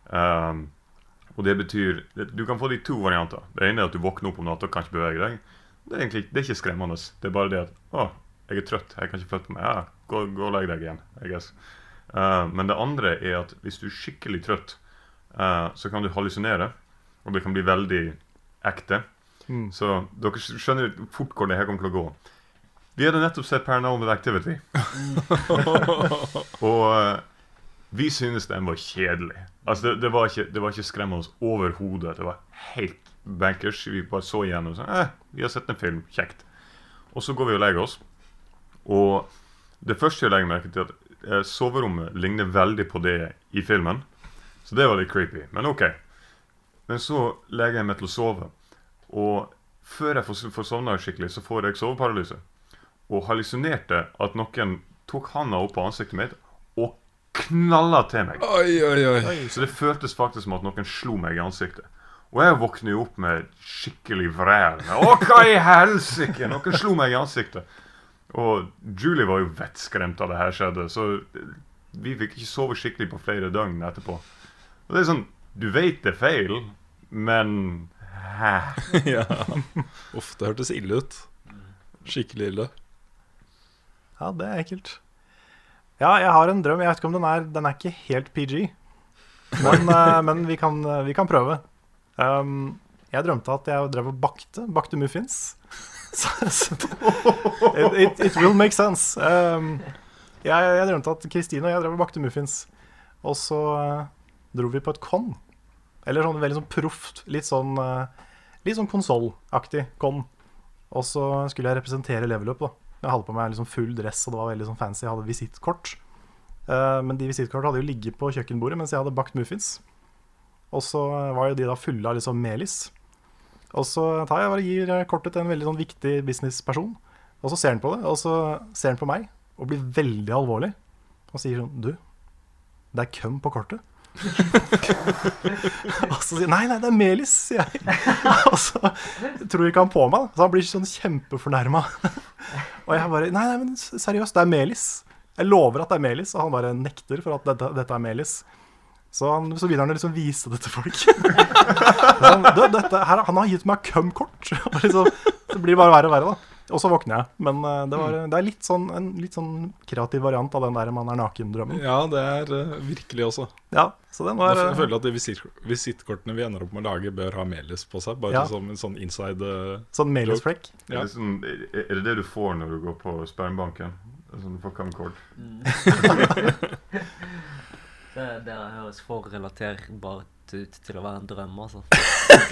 S4: Um, og det betyr Du kan få de to varianter. Det ene er at du våkner opp om natta og kan ikke bevege deg. Det er egentlig det er ikke skremmende. Det er bare det at Å, jeg er trøtt. Jeg kan ikke flytte på meg. Ja, gå, gå og legg deg igjen. I guess. Eh, men det andre er at hvis du er skikkelig trøtt, så kan du hallusinere. Og det kan bli veldig ekte. Så dere skjønner fort hvor det her kommer til å gå. Vi hadde nettopp sett Paranormal Activity. og uh, Vi synes den var kjedelig. Altså, det, det, var ikke, det var ikke skremmende overhodet. Det var helt bankers. Vi bare så igjennom sånn eh, Vi har sett en film. Kjekt. Og så går vi og legger oss. Og det første jeg legger merke til, at eh, soverommet ligner veldig på det i filmen. Så det var litt creepy. Men OK. Men så legger jeg meg til å sove. Og før jeg får, får sovna skikkelig, så får jeg soveparalyse. Og hallusinerte at noen tok handa opp på ansiktet mitt og knalla til meg.
S2: Oi, oi, oi.
S4: Så det føltes faktisk som at noen slo meg i ansiktet. Og jeg våkner jo opp med skikkelig vræl. Å, hva i helsike! Noen slo meg i ansiktet. Og Julie var jo vettskremt av det her skjedde, så vi fikk ikke sove skikkelig på flere døgn etterpå. Og det er sånn Du vet det er feil, men hæ?
S2: ja. Uff, det hørtes ille ut. Skikkelig ille.
S1: Ja, det er ekkelt. Ja, jeg har en drøm. Jeg vet ikke om den er Den er ikke helt PG. Men, eh, men vi, kan, vi kan prøve. Um, jeg drømte at jeg drev og bakte. Bakte muffins. Så, så det, it, it, it will make sense. Um, jeg, jeg drømte at Kristine og jeg drev og bakte muffins. Og så uh, dro vi på et con. Eller sånn veldig sånn proft, litt sånn uh, Litt sånn konsollaktig con. Og så skulle jeg representere level up. da Jeg hadde på meg liksom full dress, og det var veldig sånn fancy. Jeg hadde visittkort. Uh, men de visittkortene hadde jo ligget på kjøkkenbordet mens jeg hadde bakt muffins. Og så var jo de da fulle av liksom melis. Og så tar jeg bare gir kortet til en veldig sånn viktig businessperson. Og så ser han på det, og så ser han på meg og blir veldig alvorlig. Og sier sånn Du, det er køm på kortet. og så sier Nei, nei, det er melis, sier jeg. og så tror ikke han på meg, så han blir sånn kjempefornærma. og jeg bare Nei, nei, men seriøst, det er melis. Jeg lover at det er melis. Og han bare nekter for at dette, dette er melis. Så, han, så begynner han liksom vise det til folk. du, dette, her, han har gitt meg cum-kort. liksom, det blir bare verre og verre, da. Og så våkner jeg. Men uh, det, var, det, er litt sånn, en litt sånn kreativ variant av den der man er naken-drømmen.
S2: Ja, det er uh, virkelig også.
S1: Ja, så den var,
S2: jeg føler at de visitt, visittkortene vi ender opp med å lage, bør ha melis på seg. Bare
S1: Ja.
S2: som en sånn inside uh,
S1: Sånn melis-flekk.
S2: Ja.
S4: Er, det sånn, er det det du får når du går på spermbanken? Sånn, du får camcord?
S3: Det, det høres for relaterbart ut til å være en drøm, altså.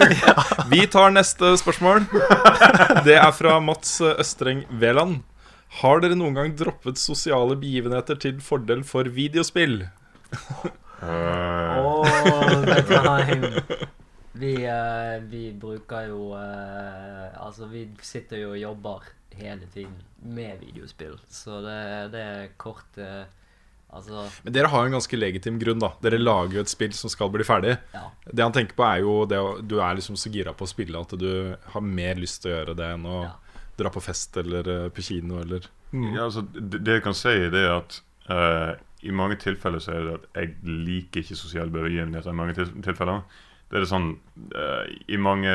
S2: Vi tar neste spørsmål. Det er fra Mats Østreng Veland. Har dere noen gang droppet sosiale begivenheter til fordel for videospill?
S3: oh. Vi, uh, vi bruker jo uh, Altså, vi sitter jo og jobber hele tiden med videospill, så det, det er kort eh, Altså
S2: Men dere har jo en ganske legitim grunn. da Dere lager jo et spill som skal bli ferdig.
S3: Ja.
S2: Det han tenker på, er jo det du er liksom så gira på å spille at du har mer lyst til å gjøre det enn å
S3: Ja.
S2: dra på fest eller eh, på kino eller
S4: Ja, altså, det, det jeg kan si, det er at uh, i mange tilfeller så er det at jeg liker ikke sosiale begivenheter. I mange tilfeller Det er det sånn uh, I mange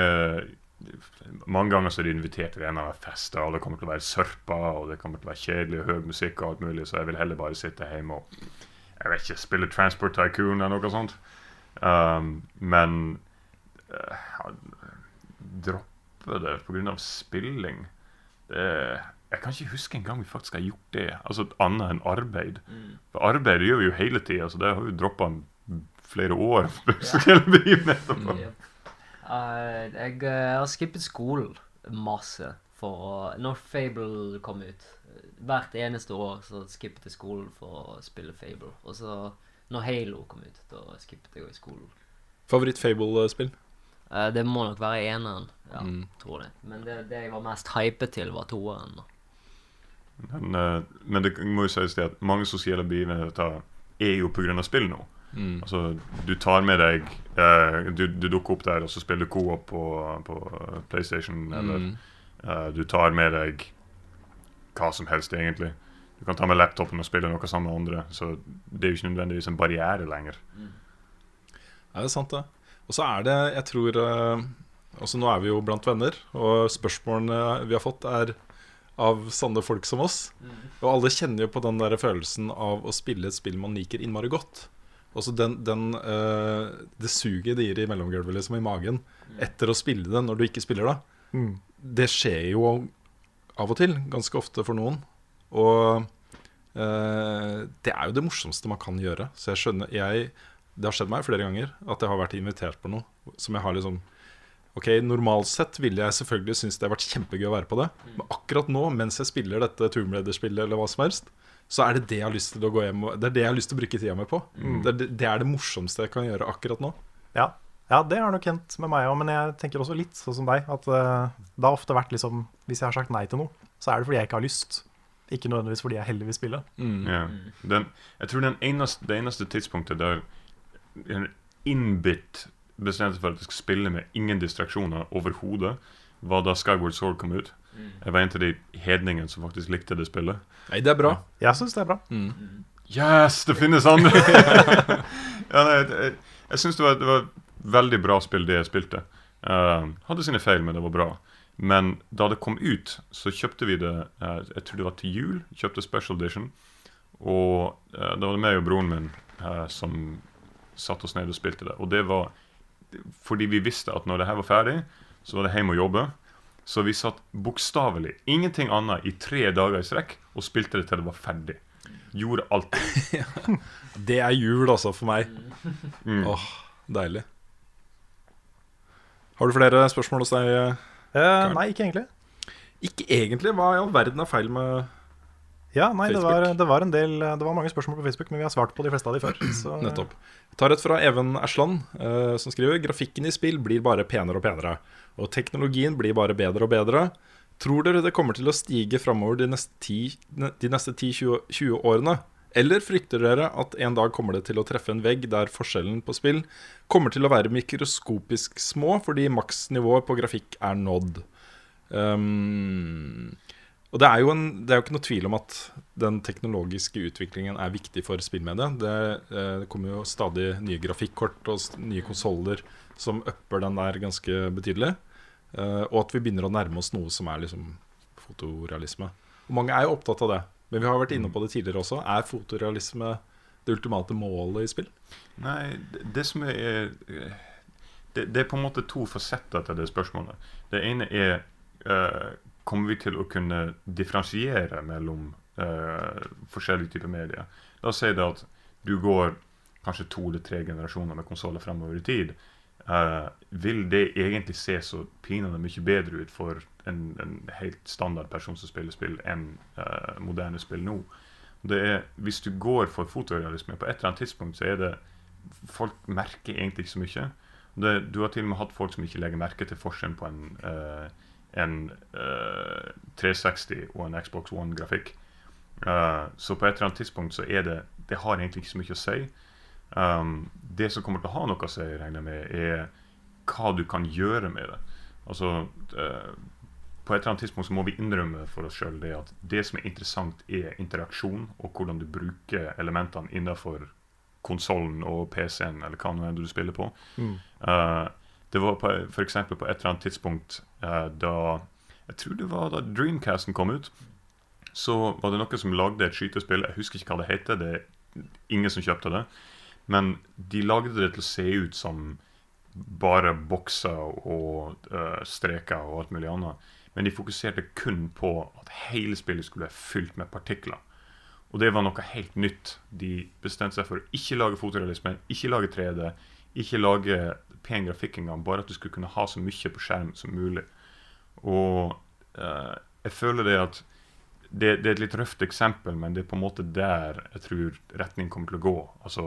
S4: Mange ganger så er de invitert til en eller annen fest, og det kommer til å være sørpa, og det kommer til å være kjedelig og høy musikk og alt mulig, så jeg vil heller bare sitte hjemme og jeg vet ikke, spille Transport Tycoon eller noe sånt. Um, men uh, droppe det pga. spilling det, Jeg kan ikke huske en gang vi faktisk har gjort det. Altså Annet enn arbeid. For arbeid gjør vi jo hele tida, så det har vi droppa flere år. Ja. begivenheter på.
S3: Eh, jeg eh, har skippet skolen masse for å Når Fable kom ut Hvert eneste år så skippet jeg skolen for å spille Fable. Og så når Halo kom ut, da skippet jeg òg skolen.
S2: Favoritt-Fable-spill?
S3: Eh, det må nok være eneren. Ja,
S2: Mm.
S3: tror det. Men det, det jeg var mest hypet til, var toeren.
S4: Men, eh, men det må jo sies det at mange sosiale begivenheter er jo pga. spill nå.
S2: Mm.
S4: Altså, du tar med deg eh, du, du dukker opp der, og så spiller du co-op på, på PlayStation. Eller
S2: Mm.
S4: eh, du tar med deg hva som helst, egentlig. Du kan ta med laptopen og spille noe sammen med andre. Så det er jo ikke nødvendigvis en barriere lenger.
S2: Ja, det er sant, det. Og så er det, jeg tror eh, Altså Nå er vi jo blant venner, og spørsmålene vi har fått, er av sanne folk som oss. Og alle kjenner jo på den der følelsen av å spille et spill man liker innmari godt. Også den, den uh, Det suget det gir i mellomgulvet, liksom, i magen, etter å spille det når du ikke spiller det. Det skjer jo av og til, ganske ofte for noen. Og uh, det er jo det morsomste man kan gjøre. Så jeg skjønner jeg, Det har skjedd meg flere ganger at jeg har vært invitert på noe som jeg har liksom Ok, Normalt sett ville jeg selvfølgelig synes det har vært kjempegøy å være på det. Men akkurat nå, mens jeg spiller dette Tomb Raider-spillet, eller hva som helst, så er det det jeg har lyst til å gå hjem og Det er det jeg har lyst til å bruke tida mi på. Det, er det, det er det morsomste jeg kan gjøre akkurat nå.
S1: Ja. ja, det har nok hendt med meg òg, men jeg tenker også litt sånn som deg. At uh, det har ofte vært liksom Hvis jeg har sagt nei til noe, så er det fordi jeg ikke har lyst. Ikke nødvendigvis fordi jeg heller vil spille.
S4: Ja. Den, jeg tror den eneste, det eneste tidspunktet der en innbitt bestemte for at jeg skal spille med ingen distraksjoner overhodet, var da Skyward Sword kom ut. Jeg var en av de hedningene som faktisk likte det spillet.
S2: Nei, det er bra.
S1: Jeg syns det er bra.
S4: Yes, det finnes andre! ja, nei, jeg jeg, syns det, var- det var et veldig bra spill, det jeg spilte. Uh, hadde sine feil, men det var bra. Men da det kom ut, så kjøpte vi det uh, Jeg tror det var til jul. Kjøpte Special Edition. Og uh, da var det meg og broren min eh, som satte oss ned og spilte det. Og det var fordi vi visste at når det her var ferdig, så var det hjem og jobbe. Så vi satt bokstavelig ingenting annet i tre dager i strekk og spilte det til det var ferdig. Gjorde alt.
S2: Det er jul, altså, for meg.
S4: Mm.
S2: Åh, deilig. Har du flere spørsmål hos deg?
S1: Eh, nei, ikke egentlig.
S2: Ikke egentlig. Hva i all verden er feil med
S1: Ja, nei, det var, det var en del Det var mange spørsmål på Facebook, men vi har svart på de fleste av de før. Så,
S2: Nettopp. Jeg tar et fra Even Ersland, uh, som skriver Grafikken i spill blir bare penere og penere, og teknologien blir bare bedre og bedre. Tror dere det kommer til å stige framover de neste 10 de neste 10-20 årene? Eller frykter dere at en dag kommer det til å treffe en vegg der forskjellen på spill kommer til å være mikroskopisk små fordi maksnivået på grafikk er nådd? Um, og det er, jo en, det er jo ikke noe tvil om at den teknologiske utviklingen er viktig for spillmediet. Det, eh, det kommer jo stadig nye grafikkort og nye konsoller som upper den der ganske betydelig. Eh, og at vi begynner å nærme oss noe som er liksom fotorealisme. Og mange er jo opptatt av det. Men vi har vært inne på det tidligere også. Er fotorealisme det ultimate målet i spill?
S4: Nei, det, som er det, det er på en måte to fasetter til det spørsmålet. Det ene er uh, Kommer vi til å kunne differensiere mellom uh, forskjellige typer medier? La oss si det at du går kanskje to eller tre generasjoner med konsoller fremover i tid. Eh, vil det egentlig se så pinadø mye bedre ut for en, en helt standard person som spiller spill, enn uh, moderne spill nå? Det er, hvis du går for fotorealisme, på et eller annet tidspunkt så er det Folk merker egentlig ikke så mye. Det, du har til og med hatt folk som ikke legger merke til forskjellen på en, uh, en uh, 360 og en Xbox One-grafikk. Eh, så på et eller annet tidspunkt så er det Det har egentlig ikke så mye å si. Um, det som kommer til å ha noe å si, regner jeg med, er hva du kan gjøre med det. Altså eh, På et eller annet tidspunkt så må vi innrømme for oss sjøl det at det som er interessant, er interaksjon, og hvordan du bruker elementene innenfor konsollen og PC-en, eller hva nå enn du spiller på. Eh, det var f.eks. på et eller annet tidspunkt eh, da Jeg tror det var da Dreamcasten kom ut. Så var det noen som lagde et skytespill. Jeg husker ikke hva det heter. Det er ingen som kjøpte det. Men de lagde det til å se ut som bare bokser og uh, streker og alt mulig annet. Men de fokuserte kun på at hele spillet skulle være fylt med partikler. Og det var noe helt nytt. De bestemte seg for å ikke lage fotorealisme, ikke lage 3D, ikke lage pen grafikk engang, bare at du skulle kunne ha så mye på skjerm som mulig. Og uh, jeg føler det at det, det er et litt røft eksempel, men det er på en måte der jeg tror retningen kommer til å gå. Altså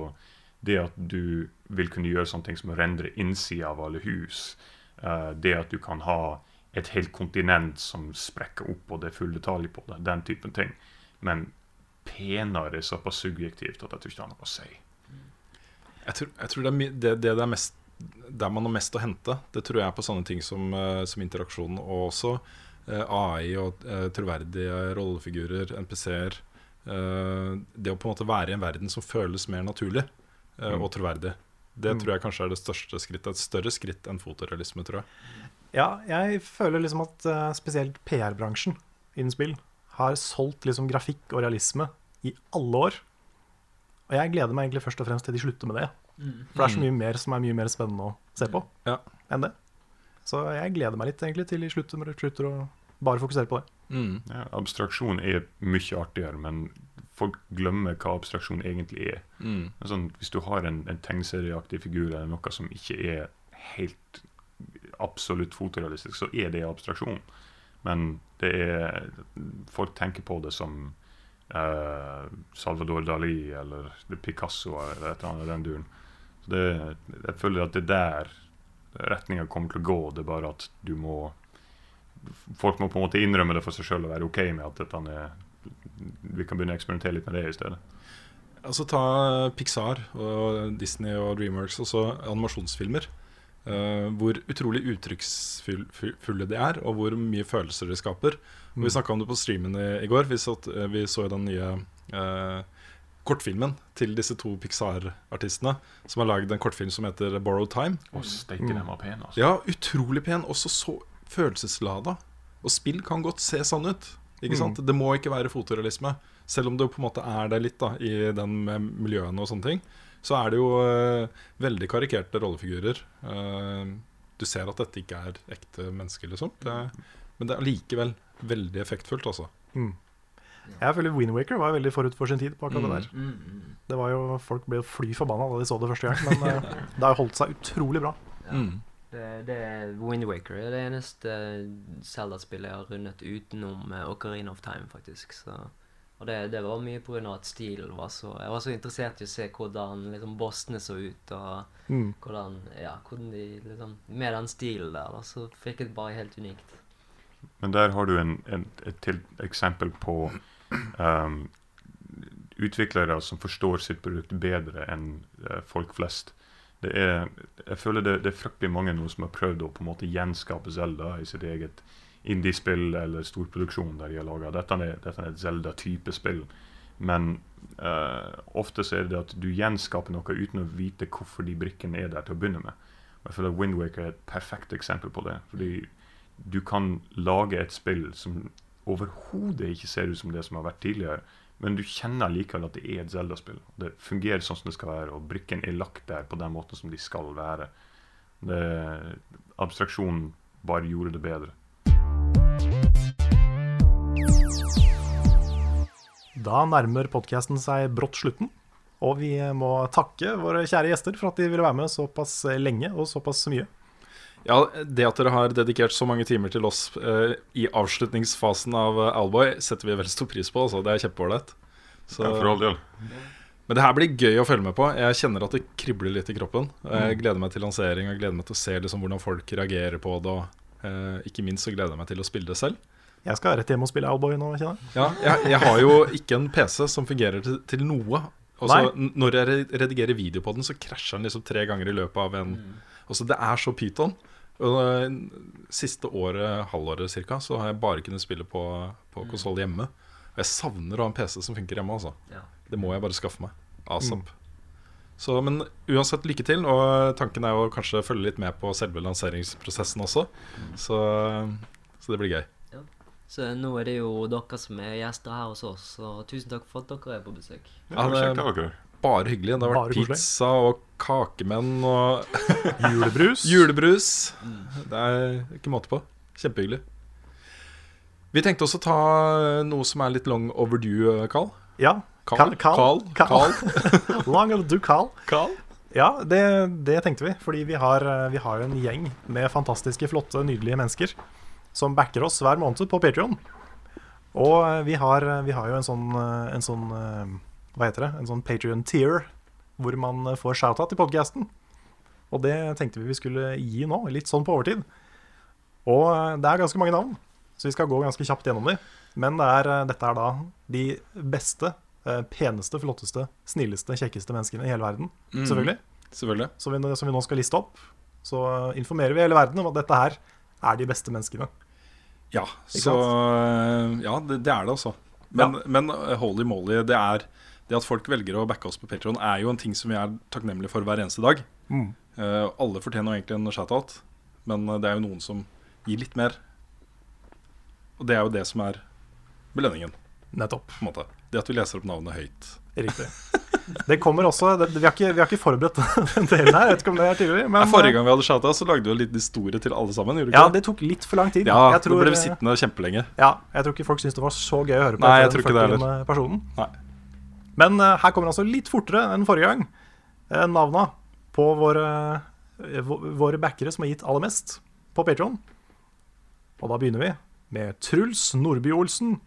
S4: det at du vil kunne gjøre sånne ting som å rendre innsida av alle hus. eh, det at du kan ha et helt kontinent som sprekker opp, og det er full detalj på det. Den typen ting. Men penere er såpass subjektivt at jeg tror ikke det har noe å si.
S2: Jeg tror, jeg tror det, er det, det, det er mest der man har mest å hente, det tror jeg er på sånne ting som, eh, som interaksjon og også eh, AI og troverdige rollefigurer, NPC-er. det å på en måte være i en verden som føles mer naturlig. Og troverdig. Det tror jeg kanskje er det største skrittet. Et større skritt enn fotorealisme, tror jeg.
S1: Ja, jeg føler liksom at eh, spesielt PR-bransjen innen spill har solgt liksom grafikk og realisme i alle år. Og jeg gleder meg egentlig først og fremst til de slutter med det. For det er så mye mer som er mye mer spennende å se på
S2: Ja.
S1: enn det. Så jeg gleder meg litt egentlig til de slutter, slutter å bare fokusere på det.
S2: Mm.
S4: Ja, abstraksjon er mye artigere, men folk glemmer hva abstraksjon egentlig er.
S2: Mm.
S4: Sånn, hvis du har en, en tegneserieaktig figur eller noe som ikke er helt absolutt fotorealistisk, så er det abstraksjon. Men det er Folk tenker på det som eh, Salvador Dali eller Picasso eller et eller annet i den duren. Så det, jeg føler at det er der retninga kommer til å gå. Det er bare at du må Folk må på en måte innrømme det for seg sjøl og være OK med at dette er vi kan begynne å eksperimentere litt med det i stedet.
S2: Altså Ta Pixar og Disney og Dreamworks, altså animasjonsfilmer. Uh, hvor utrolig uttrykksfulle de er, og hvor mye følelser de skaper. Mm. Vi snakka om det på streamen i, i går. Vi, satt, eh, vi så jo den nye uh, kortfilmen til disse to Pixar-artistene, som har lagd en kortfilm som heter Borrowed Time.
S4: Og steike, den var pen, Også.
S2: Ja, utrolig pen. Også så følelseslada. Og spill kan godt se sånn ut. Ikke
S1: Mm.
S2: sant? Det må ikke være fotorealisme. Selv om det på en måte er det litt da i den med miljøene og sånne ting. Så er det jo uh, veldig karikerte rollefigurer. Uh, du ser at dette ikke er ekte mennesker, liksom. Det, men det er allikevel veldig effektfullt, altså.
S1: Jeg føler Windwaker var veldig forut for sin tid på akkurat det der.
S3: Mm, mm.
S1: Det var jo, Folk ble fly forbanna da de så det første gang, men eh, det har jo holdt seg utrolig bra.
S2: Mm.
S3: Det, det er Wind Waker er det eneste Zelda-spillet jeg har rundet utenom eh, Ocarina of Time, faktisk. Så, og det, det var mye pga. at stilen var så Jeg var så interessert i å se hvordan liksom, bossene så ut, og
S1: Mm.
S3: hvordan Ja, hvordan de liksom Med den stilen der, da, så fikk jeg det bare helt unikt.
S4: Men der har du en, en, et til eksempel på um, utviklere som forstår sitt produkt bedre enn uh, folk flest. Det er, jeg føler det, det er fryktelig mange nå som har prøvd å på en måte gjenskape Zelda i sitt eget indiespill eller storproduksjon der de har laga. Dette, dette er et Zelda-type spill. Men uh, ofte så er det at du gjenskaper noe uten å vite hvorfor de brikkene er der til å begynne med. Og jeg føler Windwaker er et perfekt eksempel på det. Fordi du kan lage et spill som overhodet ikke ser ut som det som har vært tidligere, men du kjenner likevel at det er et Zelda-spill. Det fungerer sånn som det skal være, og brikken er lagt der på den måten som de skal være. Det, abstraksjonen bare gjorde det bedre.
S1: Da nærmer podkasten seg brått slutten, og vi må takke våre kjære gjester for at de ville være med såpass lenge og såpass mye.
S2: Ja, Det at dere har dedikert så mange timer til oss eh, i avslutningsfasen av Alboy, Owlboy, setter vi veldig stor pris på. Altså. Det er kjempeålreit. Så-
S4: Ja, for all del.
S2: Men det her blir gøy å følge med på. Jeg kjenner at det kribler litt i kroppen. Jeg
S1: Mm.
S2: gleder meg til lansering og gleder meg til å se liksom, hvordan folk reagerer på det. Og eh, ikke minst så gleder jeg meg til å spille det selv.
S1: Jeg skal rett hjem og spille Owlboy nå, kjenner jeg.
S2: Ja, jeg, jeg har jo ikke en PC som fungerer til, til noe. Også, når jeg redigerer video på den, så krasjer den liksom tre ganger i løpet av en Også Det er så pyton. Og eh, Siste året, halvåret cirka, så har jeg bare kunnet spille på, på konsoll hjemme. Og jeg savner å ha en PC som funker hjemme. Altså.
S3: Ja.
S2: Det må jeg bare skaffe meg. ASAP. Så, men uansett, lykke til. Og tanken er jo kanskje følge litt med på selve lanseringsprosessen også. Så, så det blir gøy.
S3: Så nå er det jo dere som er gjester her hos oss, så tusen takk for at dere er på besøk.
S2: Ja, det er bare hyggelig. Det har
S1: Bare
S2: vært
S1: koselig.
S2: pizza og kakemenn og
S1: Julebrus.
S2: Julebrus. Det er ikke måte på. Kjempehyggelig. Vi tenkte også å ta noe som er litt long overdue, Carl.
S1: Ja.
S2: Carl?
S1: Carl.
S2: Carl?
S1: Long overdue Carl.
S2: Carl?
S1: Ja, det, det tenkte vi. Fordi vi har, vi har en gjeng med fantastiske, flotte, nydelige mennesker som backer oss hver måned på Patreon. Og eh, vi har, vi har jo en sånn, eh, en sånn eh, Hva heter det? En sånn Patrion-tier hvor man eh, får shout-out i podcasten. Og det tenkte vi vi skulle gi nå, litt sånn på overtid. Og eh, det er ganske mange navn, så vi skal gå ganske kjapt gjennom dem. Men det er, eh, dette er da de beste, peneste, flotteste, snilleste, kjekkeste menneskene i hele verden.
S2: Mm.
S1: Selvfølgelig.
S2: Selvfølgelig.
S1: Som vi, som vi nå skal liste opp. Så informerer vi hele verden om at dette her er de beste menneskene.
S2: Ja, så? Ja, det, det er det, altså. Men, men uh, holy moly, det er Det at folk velger å backe oss på Patreon er jo en ting som vi er takknemlige for hver eneste dag.
S1: Mm.
S2: Uh, alle fortjener egentlig en shout-out, men uh, det er jo noen som gir litt mer. Og det er jo det som er belønningen.
S1: Nettopp.
S2: Det at vi leser opp navnet høyt.
S1: Riktig. Det kommer også det, vi, har ikke, vi har ikke forberedt den delen her. Jeg vet ikke om det er tydelig. Men,
S2: Ja, Forrige gang vi hadde shouta, så lagde vi en liten historie til alle sammen.
S1: Ja, det tok litt for lang tid.
S2: Ja,
S1: Jeg tror-
S2: Da ble vi sittende kjempelenge.
S1: Ja, jeg tror ikke folk syntes det var så gøy å høre på
S2: Nei, jeg tror ikke det
S1: 40. personen.
S2: Nei.
S1: Men eh, her kommer altså litt fortere enn forrige gang. Uh, navna på våre, eh, våre backere som har gitt aller mest på Patreon. Og da begynner vi med Truls Nordby Olsen,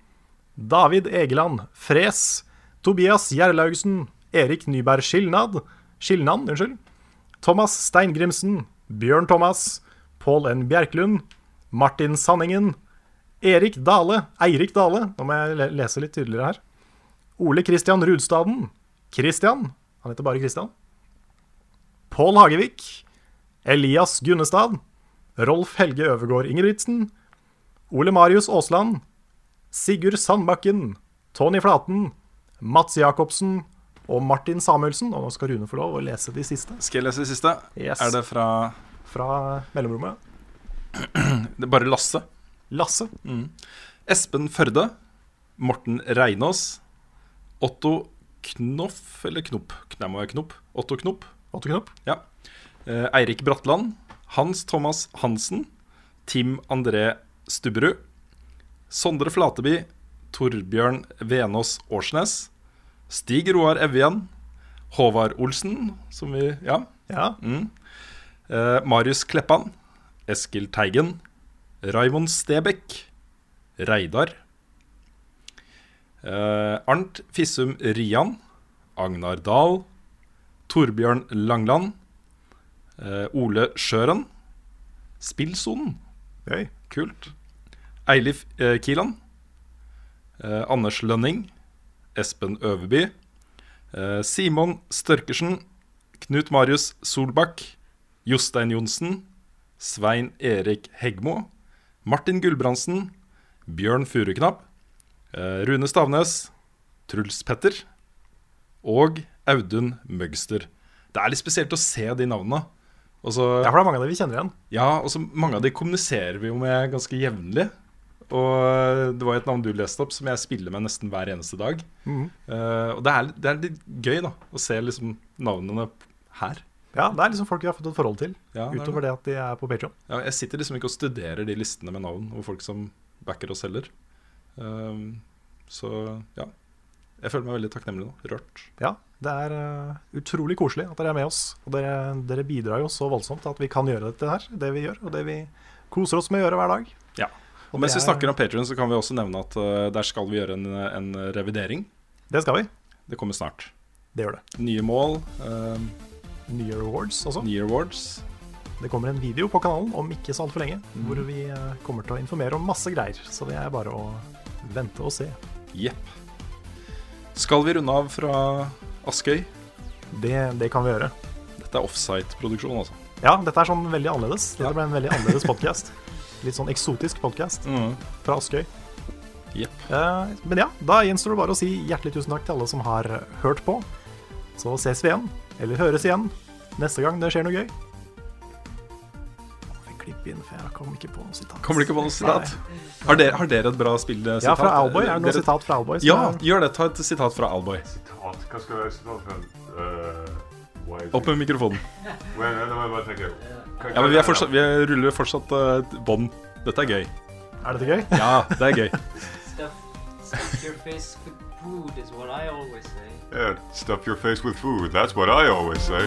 S1: David Egeland Fres, Tobias Gjerlaugsen, Erik Nyberg Skilnad, Skilnan, unnskyld, Thomas Steingrimsen, Bjørn Thomas, Pål N. Bjerklund, Martin Sanningen, Erik Dale, Eirik Dale, nå må jeg lese litt tydeligere her. Ole Kristian Rudstaden, Kristian, han heter bare Kristian. Pål Hagevik, Elias Gunnestad, Rolf Helge Øvergård Ingebrigtsen, Ole Marius Aasland, Sigurd Sandbakken, Tony Flaten, Mats Jacobsen og Martin Samuelsen. Og nå skal Rune få lov å lese de siste
S2: Skal jeg lese de siste?
S1: Yes.
S2: Er det fra
S1: fra mellomrommet.
S2: Det er bare Lasse.
S1: Lasse.
S2: Espen Førde. Morten Reinås. Otto Knoff, eller Knopp? Det må Knopp. Otto Knopp.
S1: Otto Knopp.
S2: Ja. Eh, Eirik Bratland. Hans Thomas Hansen. Tim André Stubberud. Sondre Flateby. Torbjørn Venås Årsnes. Stig Roar Evjen. Håvard Olsen, som vi Ja.
S1: Ja.
S2: Mm. Eh, Marius Kleppan. Eskil Teigen. Raymond Stebekk. Reidar. Eh, Arnt Fissum Rian. Agnar Dahl. Torbjørn Langland. Eh, Ole Sjøren. Spillsonen.
S1: Hey.
S2: Kult. Eilif eh, Kiland. Anders Lønning. Espen Øverby. Simon Størkersen. Knut Marius Solbakk. Jostein Johnsen. Svein Erik Hegmo. Martin Gulbrandsen. Bjørn Furuknapp. Eh, Rune Stavnes. Truls Petter. Og Audun Møgster. Det er litt spesielt å se de navnene. Også,
S1: Ja, for det er mange av dem vi kjenner igjen.
S2: ja, og mange av de kommuniserer vi jo med ganske jevnlig. Og det var et navn du leste opp som jeg spiller med nesten hver eneste dag.
S1: Mm.
S2: Uh, og det er, det er litt gøy da å se liksom navnene her.
S1: Ja, det er liksom folk vi har fått et forhold til,
S2: Ja, det er
S1: utover det at de er på Patreon.
S2: Ja, jeg sitter liksom ikke og studerer de listene med navn og folk som backer oss heller. Um, så ja. Jeg føler meg veldig takknemlig nå. Rørt.
S1: Ja, det er uh, utrolig koselig at dere er med oss. Og dere, dere bidrar jo så voldsomt til at vi kan gjøre dette her, det vi gjør, og det vi koser oss med å gjøre hver dag.
S2: Ja.
S1: Og
S2: Og mens vi
S1: er-
S2: snakker om Patreon, så kan vi også nevne at uh, der skal vi gjøre en, en revidering.
S1: Det skal vi.
S2: Det kommer snart.
S1: Det gjør det.
S2: Nye mål, Uh,
S1: Nye rewards også.
S2: nye awards.
S1: Det kommer en video på kanalen om ikke så altfor lenge,
S2: mm.
S1: hvor vi eh, kommer til å informere om masse greier. Så det er bare å vente og se.
S2: Jepp. Skal vi runde av fra Askøy?
S1: Det, det kan vi gjøre.
S2: Dette er offsite-produksjon, altså.
S1: Ja, dette er sånn veldig annerledes. Dette
S2: Ja.
S1: ble en veldig annerledes podkast. Litt sånn eksotisk podkast fra Askøy.
S2: Yep.
S1: Eh, men ja, da gjenstår det bare å si hjertelig tusen takk til alle som har hørt på. Så ses vi igjen, eller høres igjen, neste gang det skjer noe gøy. Klippe inn, for jeg kom ikke på noe sitat.
S2: Kommer du ikke på noe sitat? Har dere, har dere et bra spillsitat?
S1: Ja, fra Alboy. Er det noe
S2: Dere-
S1: sitat fra Alboy?
S2: Ja, gjør det. Ta et sitat fra Alboy.
S4: Sitat. Hva skal være sitat fra uh,
S2: Opp med mikrofonen.
S4: Jeg
S2: Ja, men vi, er fortsatt, vi ruller fortsatt uh, bånd. Dette er gøy.
S1: Er dette gøy?
S2: Ja, det er gøy.
S3: Stuff, stuff your face with food is what I always say.
S4: Yeah, stuff your face with food. That's what I always say.